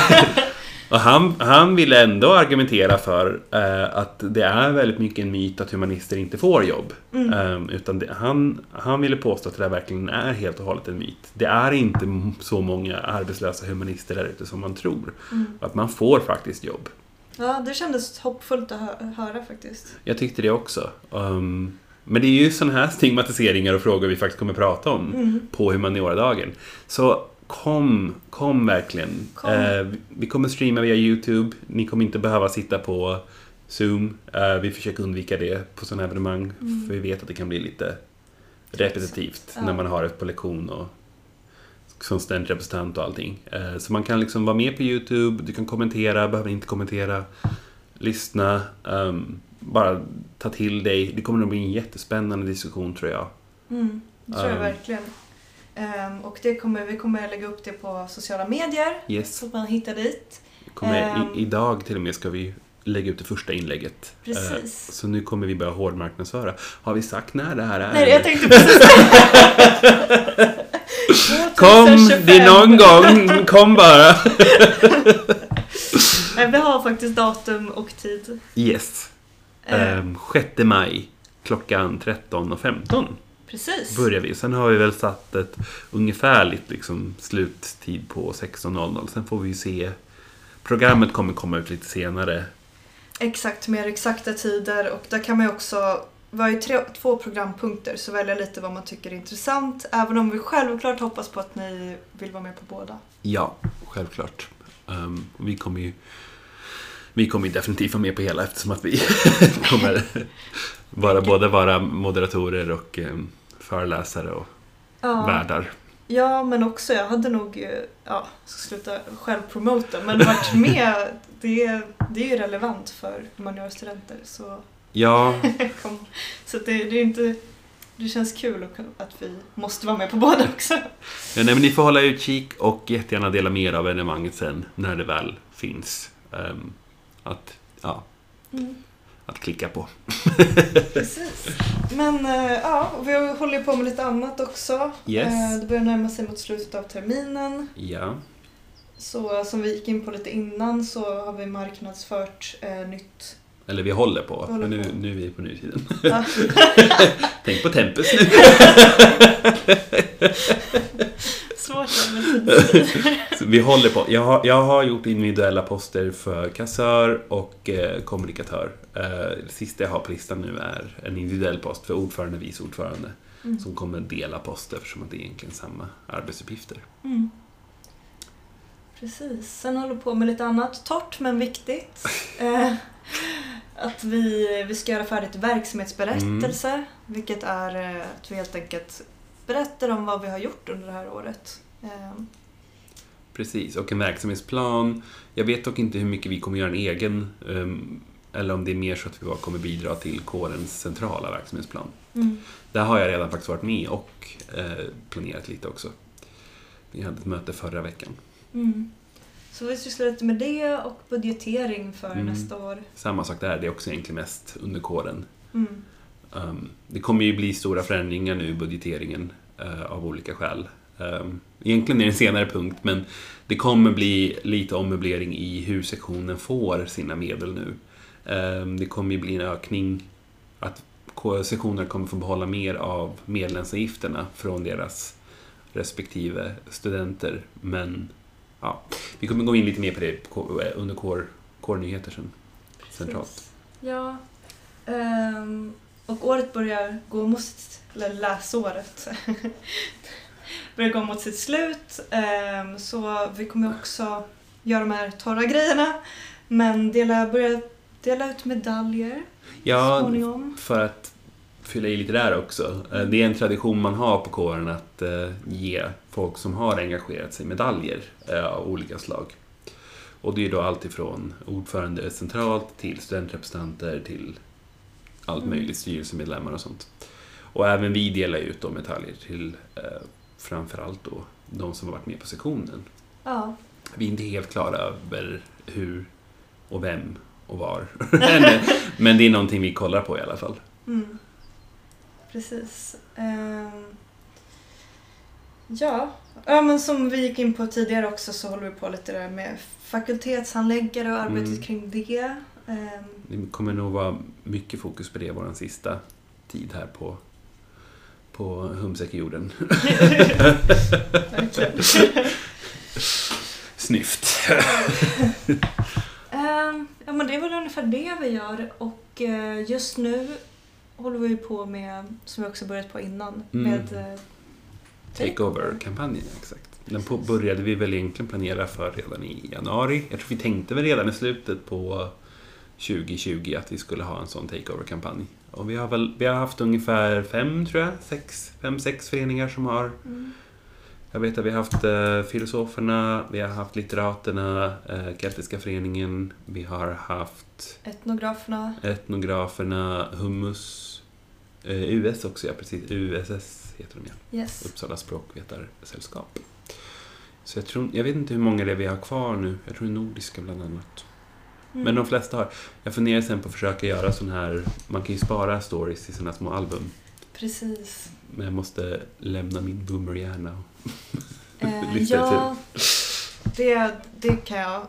och han, han ville ändå argumentera för eh, att det är väldigt mycket en myt att humanister inte får jobb. Mm. Eh, utan det, han, han ville påstå att det där verkligen är helt och hållet en myt. Det är inte så många arbetslösa humanister där ute som man tror. Mm. Att man får faktiskt jobb. Ja, det kändes hoppfullt att hö- höra faktiskt. Jag tyckte det också. Um, men det är ju sådana här stigmatiseringar och frågor vi faktiskt kommer prata om Mm. på humanioradagen. Så kom, kom verkligen. Kom. Eh, vi kommer streama via YouTube. Ni kommer inte behöva sitta på Zoom. Eh, vi försöker undvika det på sådana evenemang. Mm. För vi vet att det kan bli lite repetitivt Ja. när man har det på lektion och som studentrepresentant och allting. Eh, så man kan liksom vara med på YouTube, du kan kommentera, behöver inte kommentera. Lyssna, ehm, bara ta till dig. Det kommer nog bli en jättespännande diskussion tror jag. Mm. Det tror jag Um. verkligen. Ehm, och det kommer, vi kommer lägga upp det på sociala medier Yes. så att man hittar dit. Kommer, i, idag till och med ska vi lägga ut det första inlägget. Eh, Precis. så nu kommer vi börja hårdmarknadsföra. Har vi sagt när det här är? Nej, jag tänkte precis Kom, 2025. det är någon gång. Kom bara. Nej, Vi har faktiskt datum och tid. Yes. Eh, Um, 6 maj klockan 13.15 precis. börjar vi. Sen har vi väl satt ett ungefärligt liksom, sluttid på 16.00. Sen får vi ju se. Programmet kommer komma ut lite senare. Exakt, mer exakta tider och där kan man ju också vi har ju tre, två programpunkter så välja lite vad man tycker är intressant även om vi självklart hoppas på att ni vill vara med på båda. Ja, självklart. Um, vi kommer ju vi kommer definitivt vara med på hela eftersom att vi kommer vara, både vara moderatorer och um, föreläsare och Ja, värdar. ja men också jag hade nog, ja, ska sluta självpromota men varit med, det, är- det är ju relevant för humaniorstudenter så, Ja, så det, det är inte, det känns kul att- vi måste vara med på båda också. Ja, nej, men ni får hålla utkik och jättegärna dela mer av evenemanget sen när det väl finns. ehm, att, ja, Mm. att klicka på. Precis. Men eh, ja, vi håller ju på med lite annat också. Yes. Eh, det börjar närma sig mot slutet av terminen. Ja, Så som vi gick in på lite innan så har vi marknadsfört eh, nytt. Eller vi håller på. Håller men nu, på. nu är vi på nutiden. Ja. Tänk på tempus nu. Svårt vi håller på. Jag har, jag har gjort individuella poster för kassör och eh, kommunikatör. Eh, sista jag har på listan nu är en individuell post för ordförande och vice ordförande. Mm. Som kommer dela poster eftersom att det är egentligen samma arbetsuppgifter. Mm. Precis. Sen håller på med lite annat torrt men viktigt. Eh, att vi, vi ska göra färdigt verksamhetsberättelse. Vilket är eh, att vi helt enkelt berättar om vad vi har gjort under det här året. Eh, Precis, och en verksamhetsplan. Jag vet dock inte hur mycket vi kommer göra en egen, ehm, eller om det är mer så att vi bara kommer bidra till kårens centrala verksamhetsplan. mm. Där har jag redan faktiskt varit med och eh, planerat lite också. Vi hade ett möte förra veckan. Mm. Så vi sysslar lite med det och budgetering för Mm. nästa år. Samma sak där, det är också egentligen mest under kåren. Mm. Um, det kommer ju bli stora förändringar nu i budgeteringen eh, av olika skäl. Um, egentligen är det en senare punkt, men det kommer bli lite ommöblering i hur sektionen får sina medel nu. Um, det kommer ju bli en ökning, att sektionerna kommer få behålla mer av medlemsavgifterna från deras respektive studenter, men ja, vi kommer gå in lite mer på det på- under kår, kårnyheter sen. Centralt. Ja. Ehm, och året börjar gå mot sitt, eller läsåret, börjar gå mot sitt slut. Ehm, så vi kommer också göra de här torra grejerna. Men dela, börja dela ut medaljer så Ja, småningom. för att fylla i lite där också. Eh, Det är en tradition man har på kåren att eh, ge folk som har engagerat sig medaljer eh, av olika slag. Och det är då allt ifrån ordförande centralt till studentrepresentanter till allt Mm. möjligt, styrelsemedlemmar och sånt. Och även vi delar ut de medaljer till eh, framförallt då de som har varit med på sektionen. Ja. Vi är inte helt klara över hur och vem och var. men, men det är någonting vi kollar på i alla fall. Mm. Precis. Ehm, ja. ja, men som vi gick in på tidigare också så håller vi på lite där med fakultetshandläggare och arbetet Mm. kring det. Ehm, Det kommer nog vara mycket fokus på det vår sista tid här på, på verkligen. Snyft. Ehm, ja, men det är väl ungefär det vi gör och eh, just nu håller vi på med, som vi också börjat på innan, Mm. med eh, Takeover-kampanjen, exakt. Den på, började vi väl egentligen planera för redan i januari. Jag tror vi tänkte väl redan i slutet på 2020 att vi skulle ha en sån takeover-kampanj. Och vi har väl vi har haft ungefär fem, tror jag, sex, fem, sex föreningar som har Mm. Jag vet att vi har haft eh, Filosoferna, vi har haft Litteraterna, eh, Keltiska föreningen, vi har haft Etnograferna. Etnograferna, Hummus, eh, US också, ja precis, USS heter de ja, Yes. Uppsala språkvetarsällskap. Så jag, tror, jag vet inte hur många det är vi har kvar nu, jag tror det är nordiska bland annat. Mm. Men de flesta har. Jag funderar sen på att försöka göra sån här, man kan ju spara stories i sina små album. Precis. Men jag måste lämna min boomerhjärna och Eh, ja, det, det kan jag.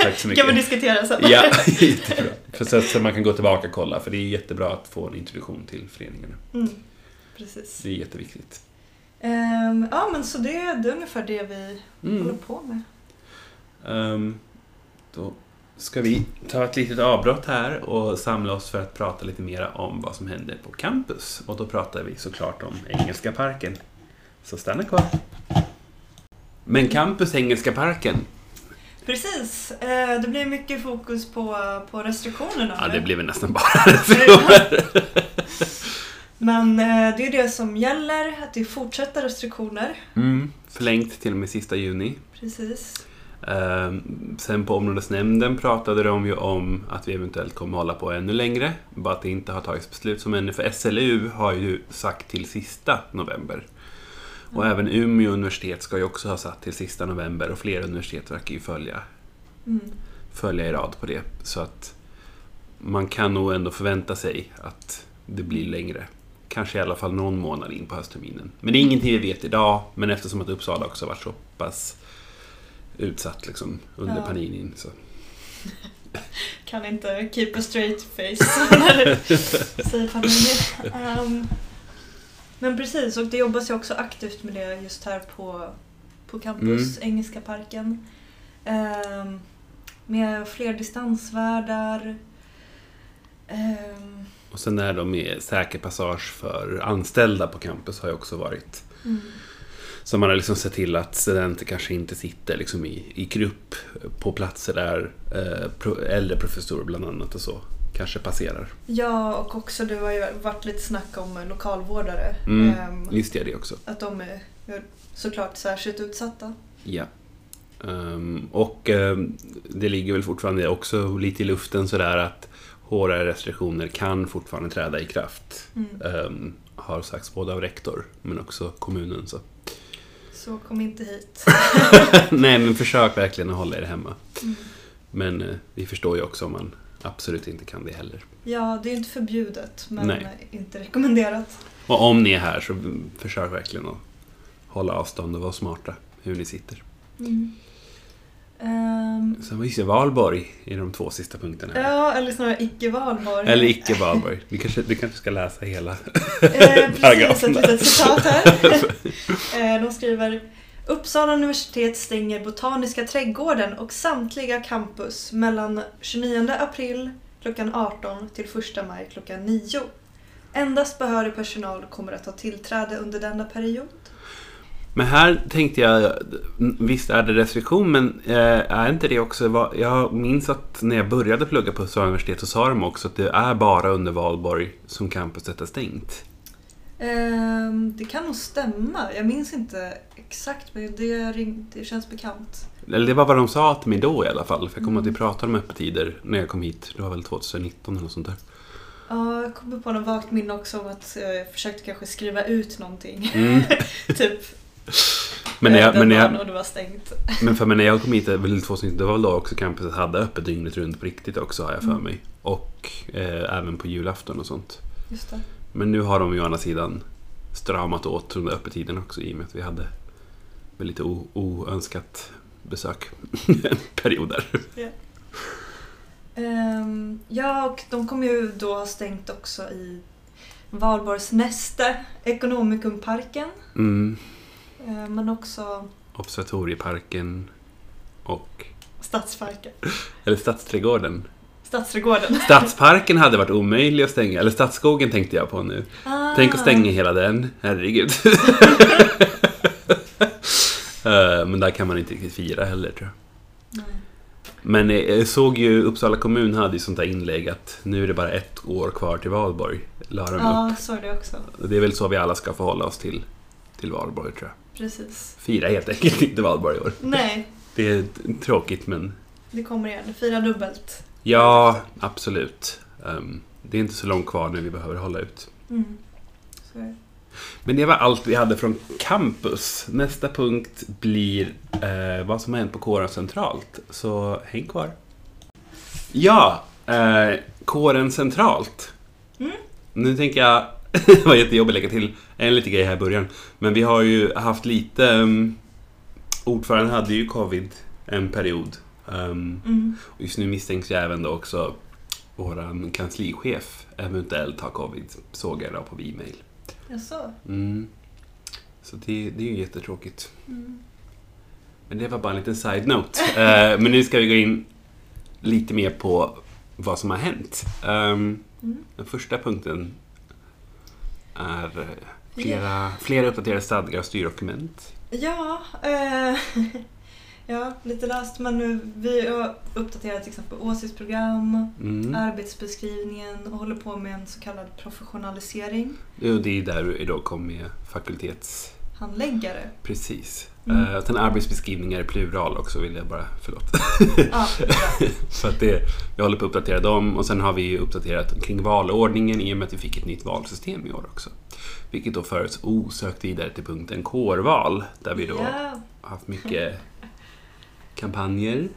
Tack så kan mycket. vi diskutera sen. Ja, jättebra. För så, så man kan gå tillbaka och kolla, för det är jättebra att få en introduktion till föreningarna. Mm. Precis. Det är jätteviktigt. Ehm, ja, men så det, det är ungefär det vi håller Mm. på med. Ehm, då ska vi ta ett litet avbrott här och samla oss för att prata lite mer om vad som händer på campus. Och då pratar vi såklart om Engelska parken. Så stanna kvar. Men campus Engelska parken, Precis. Eh, det blir mycket fokus på, på restriktionerna. ja det blir väl nästan bara restriktioner. Men eh, det är det som gäller, att det är fortsatta restriktioner. Mm, förlängt till och med sista juni. Precis. Ehm, Sen på områdesnämnden pratade de ju om att vi eventuellt kommer hålla på ännu längre. Bara att det inte har tagits beslut som ännu. För SLU har ju sagt till sista november. Och även Umeå universitet ska ju också ha satt till sista november och flera universitet verkar ju följa, Mm. följa i rad på det. Så att man kan nog ändå förvänta sig att det blir längre. Kanske i alla fall någon månad in på höstterminen. Men det är ingenting vi vet idag. Men eftersom att Uppsala också har varit så pass utsatt liksom, under Ja. pandemin. Så. Kan inte keep a straight face när du säger pandemin. Ehm, men precis, och det jobbas ju också aktivt med det just här på, på campus, Engelska parken. Ehm, med fler distansvärdar. Ehm, Och sen är de med säker passage för anställda på campus har ju också varit. mm. Så man har liksom sett till att studenter kanske inte sitter liksom i, i grupp på platser där eh, äldre professorer bland annat och så kanske passerar. Ja, och också det har ju varit lite snack om lokalvårdare. Mm. Ehm, Just det, det också. att de är är såklart särskilt utsatta. Ja. Ehm, och ehm, det ligger väl fortfarande också lite i luften sådär att hårdare restriktioner kan fortfarande träda i kraft. Mm. Ehm, har sagts både av rektor men också kommunen. Så. Så kom inte hit. Nej, men försök verkligen att hålla er hemma. Mm. Men eh, vi förstår ju också om man absolut inte kan det heller. Ja, det är inte förbjudet men Nej. inte rekommenderat. Och om ni är här så försök verkligen att hålla avstånd och vara smarta hur ni sitter. Ehm, Sen var ju Valborg i de två sista punkterna. här. ja, eller snarare icke-valborg. Eller icke Valborg. Du kanske, du kanske ska läsa hela. Eh, precis, paragrafen ett där. litet citat här. Eh, De skriver Uppsala universitet stänger Botaniska trädgården och samtliga campus mellan 29 april klockan 18 till 1 maj klockan 9. Endast behörig personal kommer att ha tillträde under denna period. Men här tänkte jag, visst är det restriktion, men eh, är inte det också... vad- Jag minns att när jag började plugga på Uppsala universitet så sa de också att det är bara under Valborg som campuset är stängt. Ehm, det kan nog stämma. Jag minns inte exakt men det, ring, det känns bekant. Eller det var vad de sa till mig då i alla fall. För jag kommer Mm. att vi pratade om öppettider när jag kom hit. Det var väl 2019 eller något sånt där. Ja, jag kommer på något vagt minne också om att jag försökte kanske skriva ut någonting. Mm. typ Men, när jag, den men, när jag, och det var stängt. men för mig när jag kom hit, väl 2019, det var väl då också campuset hade öppet dygnet runt på riktigt också har jag för Mm. mig. Och eh, även på julafton och sånt. Just det. Men nu har de ju å andra sidan stramat åt de där öppettiden också i och med att vi hade lite oönskat besök perioder. Ehm, ja, och de kommer ju då ha stängt också i Valborgs näste, Ekonomikumparken. Mm. Ehm, men också Observatorieparken och... Stadsparken. Eller Stadsträdgården. Stadsträdgården. Stadsparken hade varit omöjlig att stänga. Eller Stadsskogen tänkte jag på nu. Ah. Tänk att stänga hela den. Herregud. Eh, Men där kan man inte riktigt fira heller tror jag. Nej. Men eh, jag såg ju Uppsala kommun hade ju sånt där inlägg att nu är det bara ett år kvar till Valborg. La de upp. Ja, så är det också. Det är väl så vi alla ska förhålla oss till, till Valborg tror jag. Precis. Fira helt enkelt inte Valborg i år. Nej, Det är tråkigt men det kommer igen. Fira dubbelt. Ja, absolut. Ehm, det är inte så långt kvar nu vi behöver hålla ut. Mm. Men det var allt vi hade från campus. Nästa punkt blir eh, vad som har hänt på kåren centralt. Så häng kvar. Ja, eh, kåren centralt. Mm. Nu tänker jag, det var jättejobbigt att lägga till en liten grej här i början. Men vi har ju haft lite, um, ordföranden hade ju covid en period. Um, Mm. och just nu misstänks ju även då också våran kanslichef eventuellt ha covid, såg jag då på e-mail. Jaså? Mm. Så det, det är ju jättetråkigt. Mm. Men det var bara en liten side-note. Eh, men nu ska vi gå in lite mer på vad som har hänt. Ehm, Mm. den första punkten är eh, flera, flera uppdaterade stadgar och styrdokument. Ja, eh, ja, lite löst. Men nu, vi har uppdaterat till exempel åsiktsprogram, Mm. arbetsbeskrivningen och håller på med en så kallad professionalisering. Och det är där du idag kom med fakultets... Handläggare. Precis. Mm. Eh, sen arbetsbeskrivningar i plural också vill jag bara, förlåt. Ja. Så att det, vi håller på att uppdatera dem och sen har vi ju uppdaterat kring valordningen i och med att vi fick ett nytt valsystem i år också. Vilket då för oss osökt vidare till punkten kårval där vi då har haft mycket kampanjer.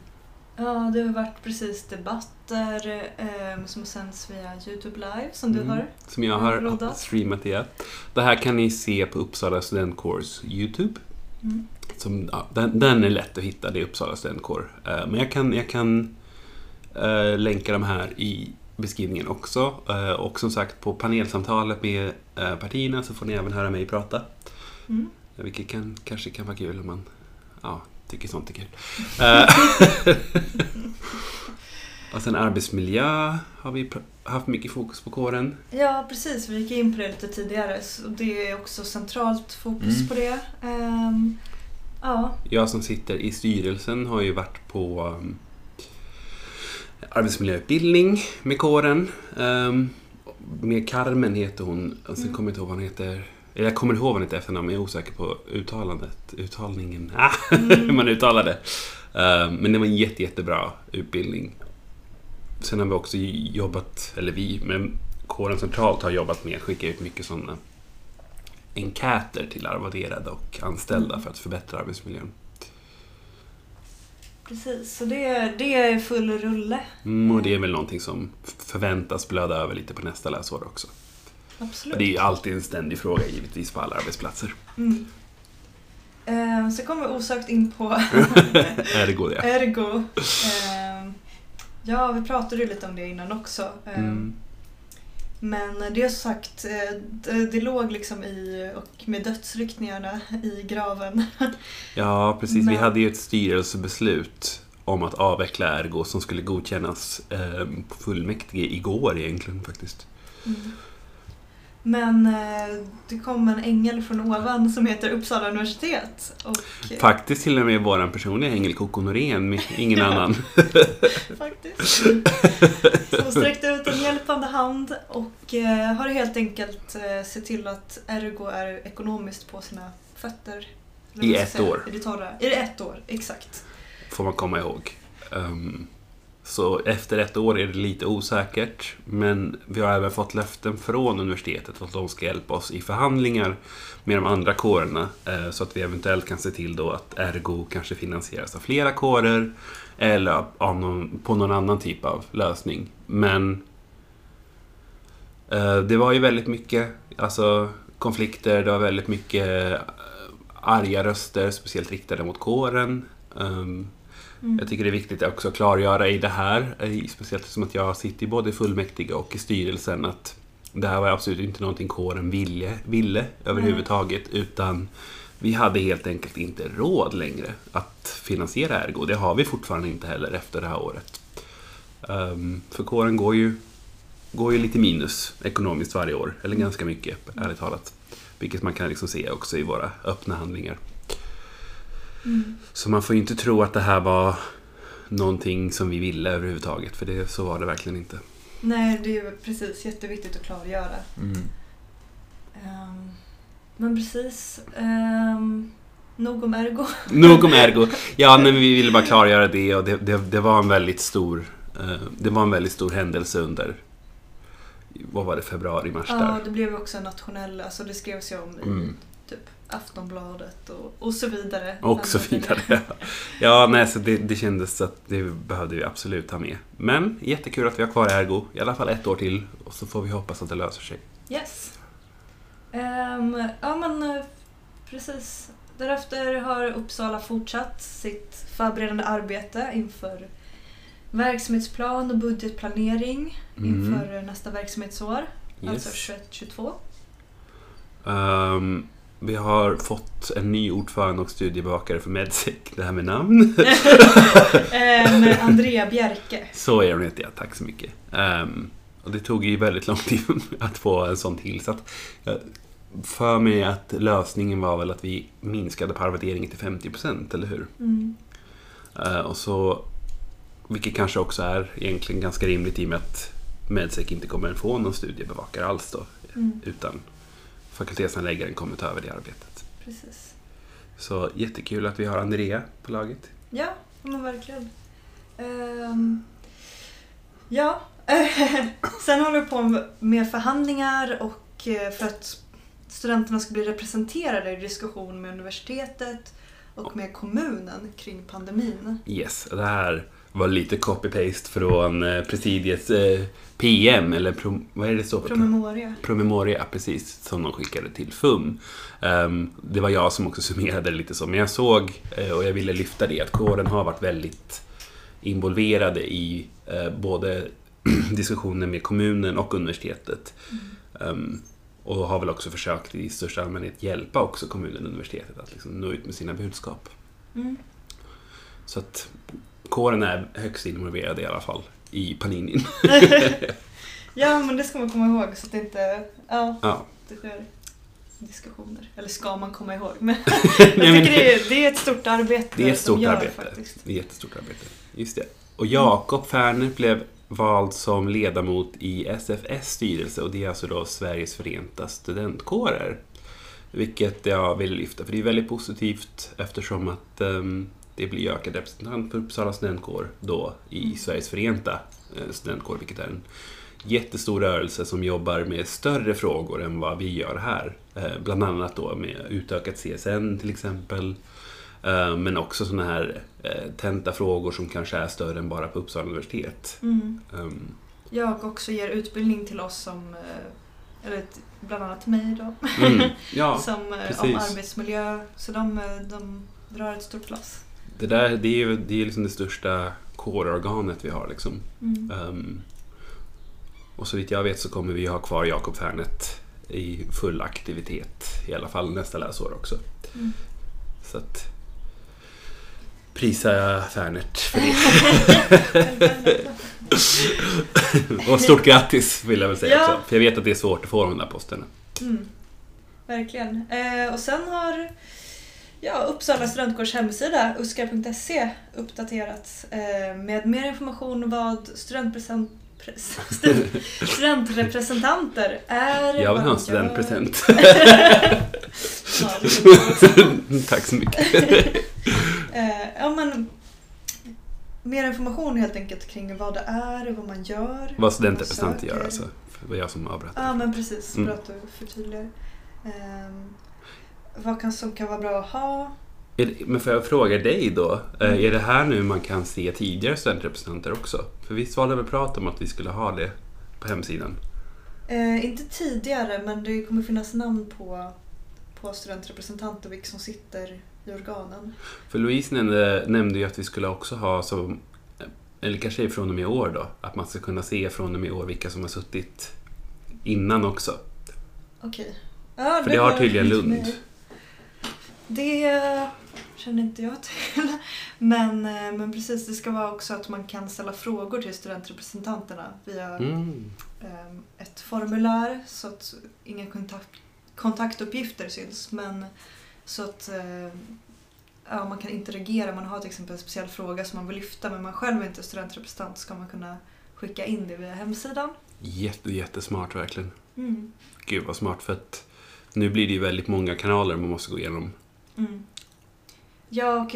ja, det har varit precis debatter eh, som sänds via Youtube Live som du Mm. har. Som jag har streamat det. Det här kan ni se på Uppsala studentkårs Youtube. Mm. Som, ja, den, den är lätt att hitta, det är Uppsala studentkår. Eh, Men jag kan, jag kan eh, länka de här i beskrivningen också. Eh, och som sagt, på panelsamtalet med eh, partierna så får ni även höra mig prata. Mm. Vilket kan, kanske kan vara kul om man ja, tycker sånt är kul. Eh, och sen arbetsmiljö har vi haft mycket fokus på kåren. Ja, precis. Vi gick in på det lite tidigare. Så det är också centralt fokus Mm. på det. Ehm, ja, Jag som sitter i styrelsen har ju varit på um, arbetsmiljöutbildning med kåren. Um, med Carmen heter hon. Alltså, Mm. kommer inte ihåg vad hon heter. Jag kommer ihåg vad hon heter efternamn, men jag är osäker på uttalandet. Uttalningen. Ah, hur Mm. man uttalar det. Um, men det var en jätte, jättebra utbildning. Sen har vi också jobbat, eller vi, men kåren centralt har jobbat med att skicka ut mycket sådana enkäter till arvoderade och anställda Mm. för att förbättra arbetsmiljön. precis. Så det, det är full rulle. Mm, och det är väl någonting som förväntas blöda över lite på nästa läsår också. Absolut. Och det är ju alltid en ständig fråga givetvis på alla arbetsplatser. Mm. Ehm, så kommer vi osökt in på Ergo det. ergo. Ehm, ja, vi pratade ju lite om det innan också. Ehm, Mm. Men det sagt, eh, det, låg liksom i, och med dödsryckningarna i graven. Ja, precis. Vi Men- hade ju ett styrelsebeslut om att avveckla Ergo som skulle godkännas eh, på fullmäktige igår egentligen faktiskt. Men eh, det kom en ängel från ovan som heter Uppsala universitet. Och, Faktiskt till och med våran personliga ängel Coco Norén, med ingen annan. faktiskt. Som sträckte ut en hjälpande hand och eh, har helt enkelt eh, sett till att Ergo är ekonomiskt på sina fötter. I ett säga? år. I det torra. I det ett år, exakt. får man komma ihåg. Ehm, så efter ett år är det lite osäkert, men vi har även fått löften från universitetet att de ska hjälpa oss i förhandlingar med de andra kårerna, eh, så att vi eventuellt kan se till då att Ergo kanske finansieras av flera kårer eller av någon, på någon annan typ av lösning. Men eh, det var ju väldigt mycket alltså, konflikter, det var väldigt mycket eh, arga röster, speciellt riktade mot kåren. Ehm, Mm. jag tycker det är viktigt att också klargöra i det här, speciellt som att jag sitter i både fullmäktige och i styrelsen, att det här var absolut inte någonting kåren ville, ville överhuvudtaget, utan vi hade helt enkelt inte råd längre att finansiera Ergo. Det har vi fortfarande inte heller efter det här året. Ehm, för kåren går ju, går ju lite minus ekonomiskt varje år, eller ganska mycket, ärligt talat. Vilket man kan liksom se också i våra öppna handlingar. Mm. Så man får ju inte tro att det här var någonting som vi ville överhuvudtaget, för det, så var det verkligen inte. Nej, det är ju precis jätteviktigt att klargöra. Mm. Ehm, men precis. Um, nog om ergo. Nog om ergo. Ja, men vi ville bara klargöra det och det, det, det var en väldigt stor eh, Det var en väldigt stor händelse under Vad var det? Februari, mars Ja, där. det blev ju också en nationell, alltså det skrevs ju om i Mm. typ Aftonbladet och, och så vidare. Och så vidare. Ja, nej, så det, det kändes att det behövde vi absolut ha med. Men jättekul att vi har kvar Ergo, i alla fall ett år till. Och så får vi hoppas att det löser sig. Yes. Ehm, ja men eh, precis. Därefter har Uppsala fortsatt sitt förberedande arbete inför verksamhetsplan och budgetplanering Mm. inför nästa verksamhetsår. Alltså Yes. 21-22. Vi har fått en ny ordförande och studiebevakare för Medsec. Det här med namn. Ehm, Andrea Bjerke. Så är hon heter jag, tack så mycket. Ehm, och det tog ju väldigt lång tid att få en sån tillsatt. Jag för mig att lösningen var väl att vi minskade på arvoderingen till 50%, eller hur? Mm. Eh, och så, vilket kanske också är egentligen ganska rimligt i och med att Medsec inte kommer få någon studiebevakare alls då, Mm, utan fakultetsanläggaren kommer ta över det arbetet. precis. Så jättekul att vi har Andrea på laget. Ja, men verkligen. Ehm, ja, sen håller vi på med förhandlingar och eh, för att studenterna ska bli representerade i diskussion med universitetet och med kommunen kring pandemin. Yes, det här var lite copy-paste från eh, presidiets eh, PM, eller prom- vad är det så? Promemoria. promemoria, precis, som de skickade till FUM. Ehm, det var jag som också summerade det lite så, men jag såg eh, och jag ville lyfta det att kåren har varit väldigt involverade i både diskussioner med kommunen och universitetet. Ehm, och har väl också försökt i största allmänhet hjälpa också kommunen och universitetet att liksom nå ut med sina budskap. Mm. Så att kåren är högst involverad i alla fall i Paninin. ja, men det ska man komma ihåg så att det inte... Ja, Ja. diskussioner. Eller ska man komma ihåg? Men jag tycker det är, det är ett stort arbete Det är ett stort arbete. faktiskt. Det är ett jättestort arbete. Just det. Och Jakob Färner blev vald som ledamot i SFS styrelse och det är alltså då Sveriges Förenta Studentkårer. Vilket jag vill lyfta för det är väldigt positivt eftersom att ehm, det blir ökad representant för Uppsala studentkår då i Sveriges Förenta eh, studentkår, vilket är en jättestor rörelse som jobbar med större frågor än vad vi gör här. Eh, bland annat då med utökat CSN till exempel. Eh, men också sådana här tentafrågor som kanske är större än bara på Uppsala universitet. Mm. Ehm, Jag också ger utbildning till oss som, eller bland annat mig då, mm, ja, som, om arbetsmiljö. Så de, de drar ett stort lass. Det där det är ju det är liksom det största kårorganet vi har. Liksom. Mm. Ehm, och så vitt jag vet så kommer vi ha kvar Jakob Färnet i full aktivitet i alla fall nästa läsår också. Mm. Så att prisa jag Färnert för det. och stort grattis vill jag väl säga Ja. också. För jag vet att det är svårt att få de där posterna. Mm. Verkligen. Eh, och sen har ja, Uppsala studentkårs hemsida, uskar.se, uppdaterats eh, med mer information vad studentpresent, pres, stud, studentrepresentanter är. Jag vill ha en de studentpresent. Tack så mycket. Eh, ja, men, mer information helt enkelt kring vad det är, vad man gör. Vad studentrepresentanter gör alltså. Det var jag som avbröt. Ja, men precis. Bra att du förtydligar. Ehm, vad kan, som kan vara bra att ha? Det- Men får jag fråga dig då? eh, Mm. Är det här nu man kan se tidigare studentrepresentanter också? För visst var det väl prat om att vi skulle ha det på hemsidan? Eh, inte tidigare, men det kommer finnas namn på, på studentrepresentanter, vilka som sitter i organen. För Louise nämnde, nämnde ju att vi skulle också ha som, eller kanske från och med i år då, att man ska kunna se från och med i år vilka som har suttit innan också. Okej. Ja, För det har var tydligen Lund. mig. Det känner inte jag till. Men, eh, men precis, det ska vara också att man kan ställa frågor till studentrepresentanterna via Mm. eh, ett formulär så att inga kontakt, kontaktuppgifter syns. Men så att eh, ja, man kan interagera. Man har till exempel en speciell fråga som man vill lyfta men man själv är inte studentrepresentant ska man kunna skicka in det via hemsidan. Jätte, jättesmart verkligen. Mm. Gud vad smart för att nu blir det ju väldigt många kanaler man måste gå igenom. Mm. Ja, och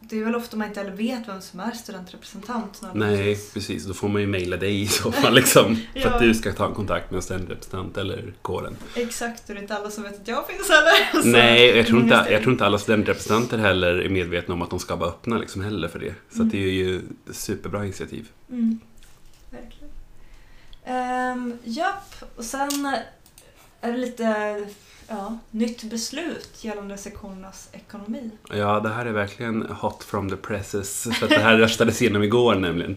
det är väl ofta man inte heller vet vem som är studentrepresentant. Nej, nödvändigtvis. precis. Då får man ju mejla dig i så fall liksom. För Ja. att du ska ta en kontakt med en studentrepresentant eller kåren. Exakt, och det är inte alla som vet att jag finns heller. Så Nej, jag tror, inte, jag tror inte alla studentrepresentanter heller är medvetna om att de ska vara öppna liksom heller för det. Så Mm. det är ju superbra initiativ. Mm. Verkligen. Um, japp, och sen är det lite ja, nytt beslut gällande sektionernas ekonomi. Ja, det här är verkligen hot from the presses. För att det här röstades igenom igår nämligen.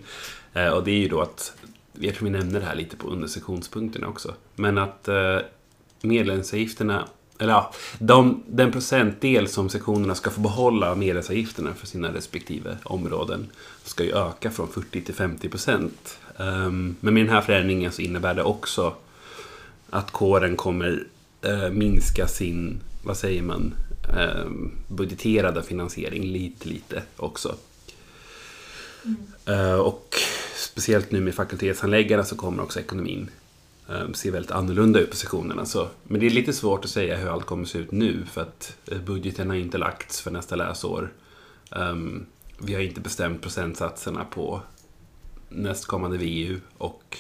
Eh, och det är ju då att, jag tror vi nämnde det här lite på undersektionspunkterna också. Men att eh, medlemsavgifterna, eller ja, de, den procentdel som sektionerna ska få behålla av medlemsavgifterna för sina respektive områden ska ju öka från 40 till 50 procent. Um, men med den här förändringen så innebär det också att kåren kommer eh, minska sin, vad säger man, eh, budgeterade finansiering lite, lite också. Mm. Eh, och speciellt nu med fakultetshandläggarna så kommer också ekonomin eh, se väldigt annorlunda ut på sektionerna. Så, men det är lite svårt att säga hur allt kommer se ut nu för att eh, budgeten har inte lagts för nästa läsår. Ehm, vi har inte bestämt procentsatserna på nästkommande VU och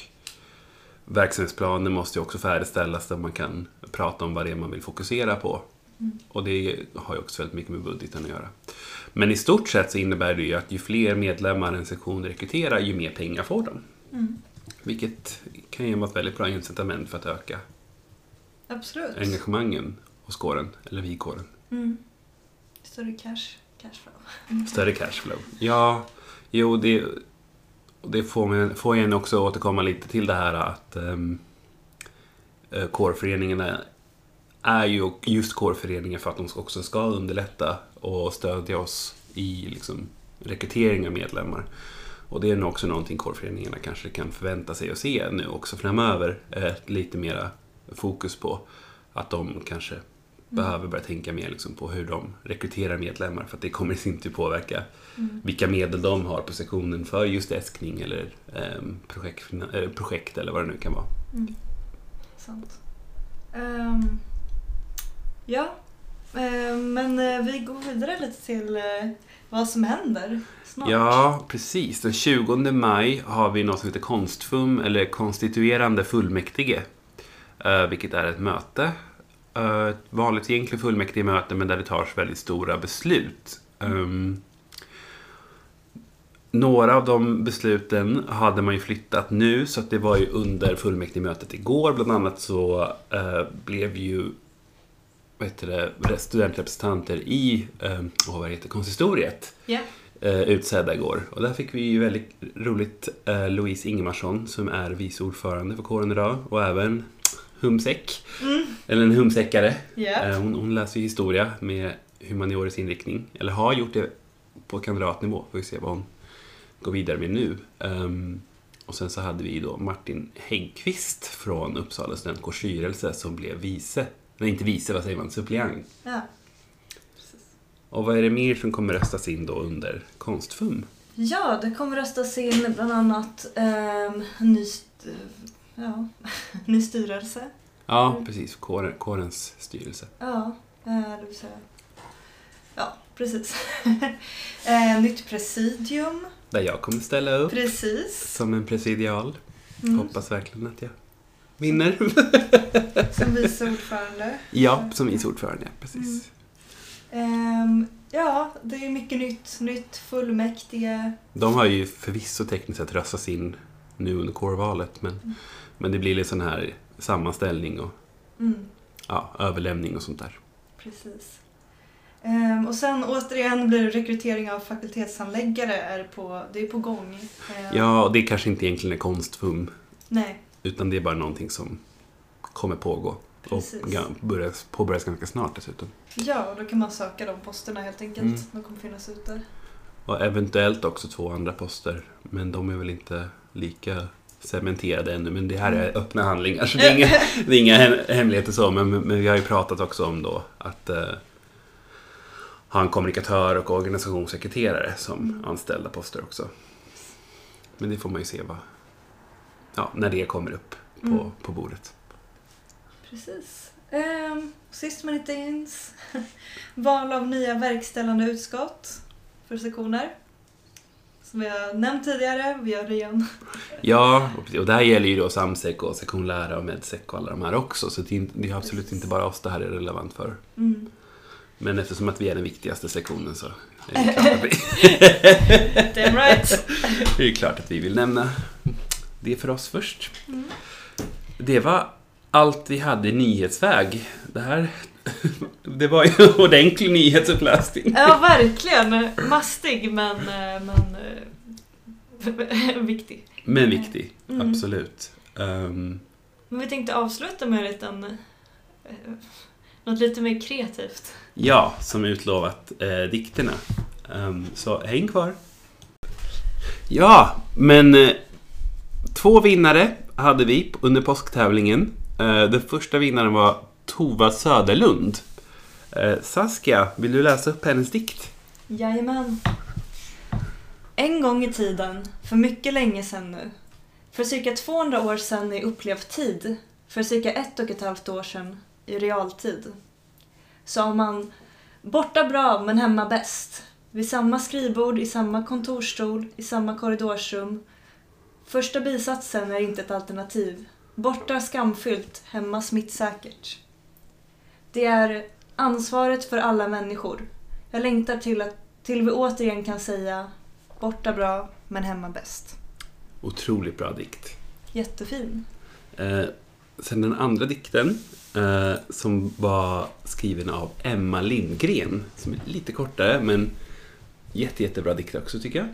verksamhetsplanen måste ju också färdigställas där man kan prata om vad det är man vill fokusera på. Mm. Och det har ju också väldigt mycket med budgeten att göra. Men i stort sett så innebär det ju att ju fler medlemmar en sektion rekryterar, ju mer pengar får de. Mm. Vilket kan ge vara ett väldigt bra incitament för att öka Absolut. engagemangen hos kåren, eller vi kåren. Mm. Större cash, cashflow. Större cashflow. Ja, jo, det, det får, man, får en också återkomma lite till det här att um, kårföreningarna är ju just kårföreningar för att de också ska underlätta och stödja oss i liksom, rekrytering av medlemmar. Och det är nog också någonting kårföreningarna kanske kan förvänta sig att se nu också framöver. Lite mera fokus på att de kanske Mm. behöver börja tänka mer liksom på hur de rekryterar medlemmar för att det kommer i sin tur påverka Mm. vilka medel de har på sektionen för just äskning eller ehm, projekt, eller projekt eller vad det nu kan vara. Mm. Sant. Um, ja, Ehm, men uh, vi går vidare lite till uh, vad som händer snart. Ja, precis. Den 20 maj har vi något som heter Konstfum, eller konstituerande fullmäktige. Eh, vilket är ett möte. Ett vanligt egentligen fullmäktigemöte, men där det tas väldigt stora beslut. Ehm, några av de besluten hade man ju flyttat nu, så att det var ju under fullmäktigemötet igår. Bland annat så eh, blev ju vad heter det, studentrepresentanter i eh, vad heter, konsistoriet Ja. eh, utsedda igår. Och där fick vi ju väldigt roligt eh, Louise Ingemarsson som är vice ordförande för kåren idag och även humsäck, Mm. eller en humsäckare. Eh, hon, hon läser ju historia med humaniorisk inriktning, eller har gjort det på kandidatnivå. Får vi se vad hon går vidare med nu. Ehm, och sen så hade vi då Martin Häggqvist från Uppsala studentkårs styrelse som blev vice, nej inte vice, vad säger man, suppleant. ja. Och vad är det mer som kommer röstas in då under Konstfum? Ja, det kommer röstas in bland annat en ny, ja, ny styrelse. Ja, precis. Kåren, kårens styrelse. Ja, eh, det vill säga. Ja, precis. eh, nytt presidium. Där jag kommer ställa upp Precis. som en presidial. Mm. Hoppas verkligen att jag vinner. Som vice ordförande. ja, som vice ordförande, precis. Mm. Ehm, ja, det är mycket nytt. Nytt fullmäktige. De har ju förvisso tekniskt sett röstats in nu under kårvalet, men, Mm. men det blir lite sån här sammanställning och Mm, ja, överlämning och sånt där. precis. Ehm, och sen återigen blir det rekrytering av fakultetshandläggare är på, det är på gång. Ehm, Ja, och det kanske inte egentligen är konstfum, Nej, utan det är bara någonting som kommer pågå. Precis. Och börjas, påbörjas ganska snart dessutom. ja, och då kan man söka de posterna helt enkelt. Mm. De kommer finnas ute. Och eventuellt också två andra poster, men de är väl inte lika cementerade ännu. Men det här är öppna handlingar, så det är inga, det är inga hem- hemligheter så. Men, men vi har ju pratat också om då att eh, ha en kommunikatör och organisationssekreterare som Mm. anställda poster också. Men det får man ju se vad, ja, när det kommer upp på, Mm. på bordet. Precis. Ehm, sist men inte minst, val av nya verkställande utskott för sektioner. Som vi har nämnt tidigare, vi gör det igen. Ja, och det här gäller ju då Samsek och sektionlära och Medsek och alla de här också. Så det är, inte- det är absolut inte bara oss det här är relevant för. Mm. Men eftersom att vi är den viktigaste sektionen så är det klart att vi, Damn right! det är klart att vi vill nämna det för oss först. Mm. Det var allt vi hade i nyhetsväg. Det här det var ju en ordentlig nyhetsuppläsning. Ja, verkligen. Mastig men, eh, men eh, viktig. Men viktig, Mm. absolut. Ehm, Men vi tänkte avsluta med en liten, eh, något lite mer kreativt ja, som utlovat, eh, dikterna. Um, så häng kvar. Ja, men eh, två vinnare hade vi under påsktävlingen. Eh, den första vinnaren var Tova Söderlund. Eh, Saskia, vill du läsa upp hennes dikt? Jajamän. En gång i tiden, för mycket länge sedan nu. För cirka 200 år sedan i upplevd tid. För cirka ett och ett halvt år sedan i realtid. Sa man borta bra men hemma bäst. Vid samma skrivbord, i samma kontorsstol, i samma korridorsrum. Första bisatsen är inte ett alternativ. Borta skamfyllt, hemma smittsäkert. Det är ansvaret för alla människor. Jag längtar till, att, till vi återigen kan säga borta bra men hemma bäst. Otroligt bra dikt. Jättefin. Eh, sen den andra dikten eh, som var skriven av Emma Lindgren. Som är lite kortare men jätte, jättebra dikt också tycker jag.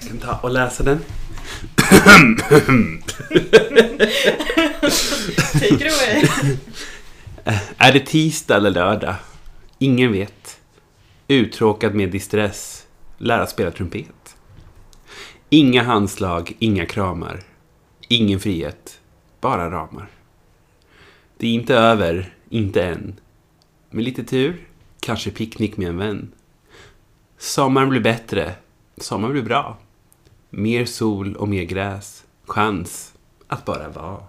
Jag kan ta och läsa den. Take it away. Är det tisdag eller lördag? Ingen vet. Uttråkad med distress. Lära spela trumpet. Inga handslag, inga kramar. Ingen frihet, bara ramar. Det är inte över, inte än. Med lite tur, kanske picknick med en vän. Sommaren blir bättre, sommaren blir bra. Mer sol och mer gräs. Chans att bara vara.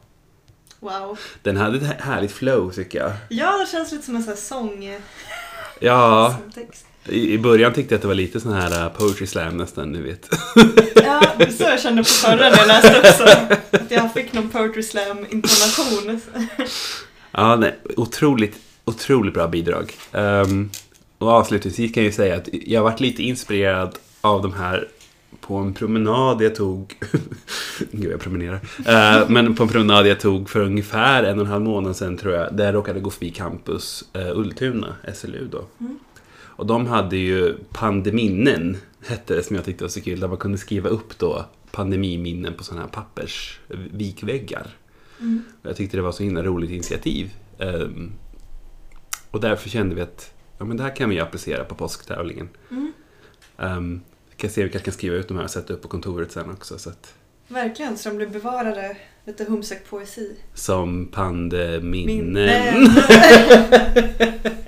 Wow. Den hade ett härligt flow tycker jag. Ja, det känns lite som en sån här sång... Ja, sångtext. I i början tyckte jag att det var lite sån här uh, poetry slam nästan, ni vet. Ja, det är så jag kände på förra när jag läste också. Att jag fick någon poetry slam intonation. Ja, nej, otroligt, otroligt bra bidrag. Ehm, och avslutningsvis kan jag ju säga att jag varit lite inspirerad av de här på en promenad jag tog, gud jag promenerar, Eh, men på en promenad jag tog för ungefär en och en halv månad sedan tror jag, där jag råkade gå förbi campus uh, Ultuna, SLU då. Mm. Och de hade ju pandeminnen, hette det, som jag tyckte var så kul, där man kunde skriva upp då pandemiminnen på sådana här pappersvikväggar. Mm. Jag tyckte det var så himla roligt initiativ. Ehm, och därför kände vi att ja, men det här kan vi applicera på påsktävlingen. Mm. Um, vi kan se om vi kanske kan skriva ut de här och sätta upp på kontoret sen också. Så att, Verkligen, så de blir bevarade. Lite humsök poesi. som pandeminnen. Minnen.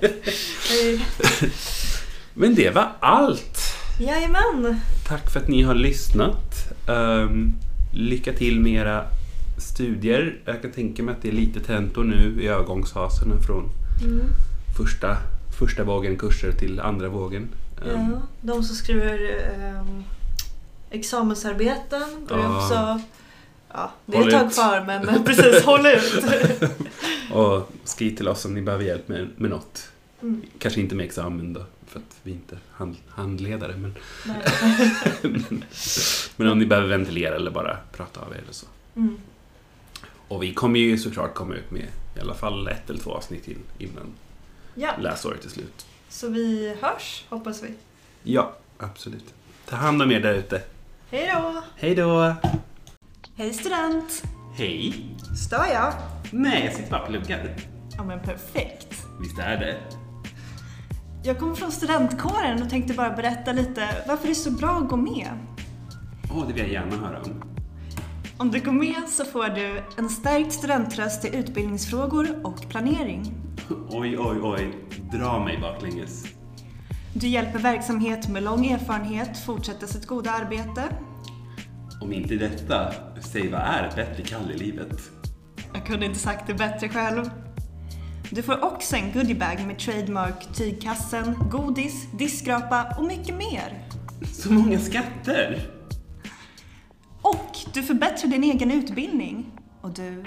Men det var allt. Jajamän. Tack för att ni har lyssnat. Ehm, lycka till med era studier. Jag kan tänka mig att det är lite tentor nu i övergångsfaserna från Mm. första, första vågen kurser till andra vågen. Ehm, Ja, de som skriver um, examensarbeten börjar Ja. också... Ja, det är ett tag kvar men precis, håll ut. Och skriv till oss om ni behöver hjälp med, med något. Mm. Kanske inte med examen då, för att vi inte hand, handledare. Men, Nej. men om ni behöver ventilera eller bara prata av er eller så. Mm. Och vi kommer ju såklart komma ut med i alla fall ett eller två avsnitt till innan Ja, läsåret är slut. så vi hörs hoppas vi. Ja, absolut. Ta hand om er där ute. Hej då! Hej då! Hej student! Hej! Stör jag? Nej, jag sitter bara och pluggar. Ja men perfekt. Visst är det? Jag kommer från studentkåren och tänkte bara berätta lite varför det är så bra att gå med. Åh, det vill jag gärna höra om. Om du går med så får du en stärkt studentröst i utbildningsfrågor och planering. Oj, oj, oj. Dra mig baklänges. Du hjälper verksamhet med lång erfarenhet fortsätta sitt goda arbete. Om inte detta, säg vad är ett bättre kall i livet? Jag kunde inte sagt det bättre själv. Du får också en goodiebag med trademark, tygkassen, godis, diskskrapa och mycket mer. Så många skatter! Och du förbättrar din egen utbildning. Och du,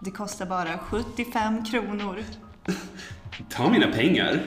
det kostar bara 75 kronor. Ta mina pengar.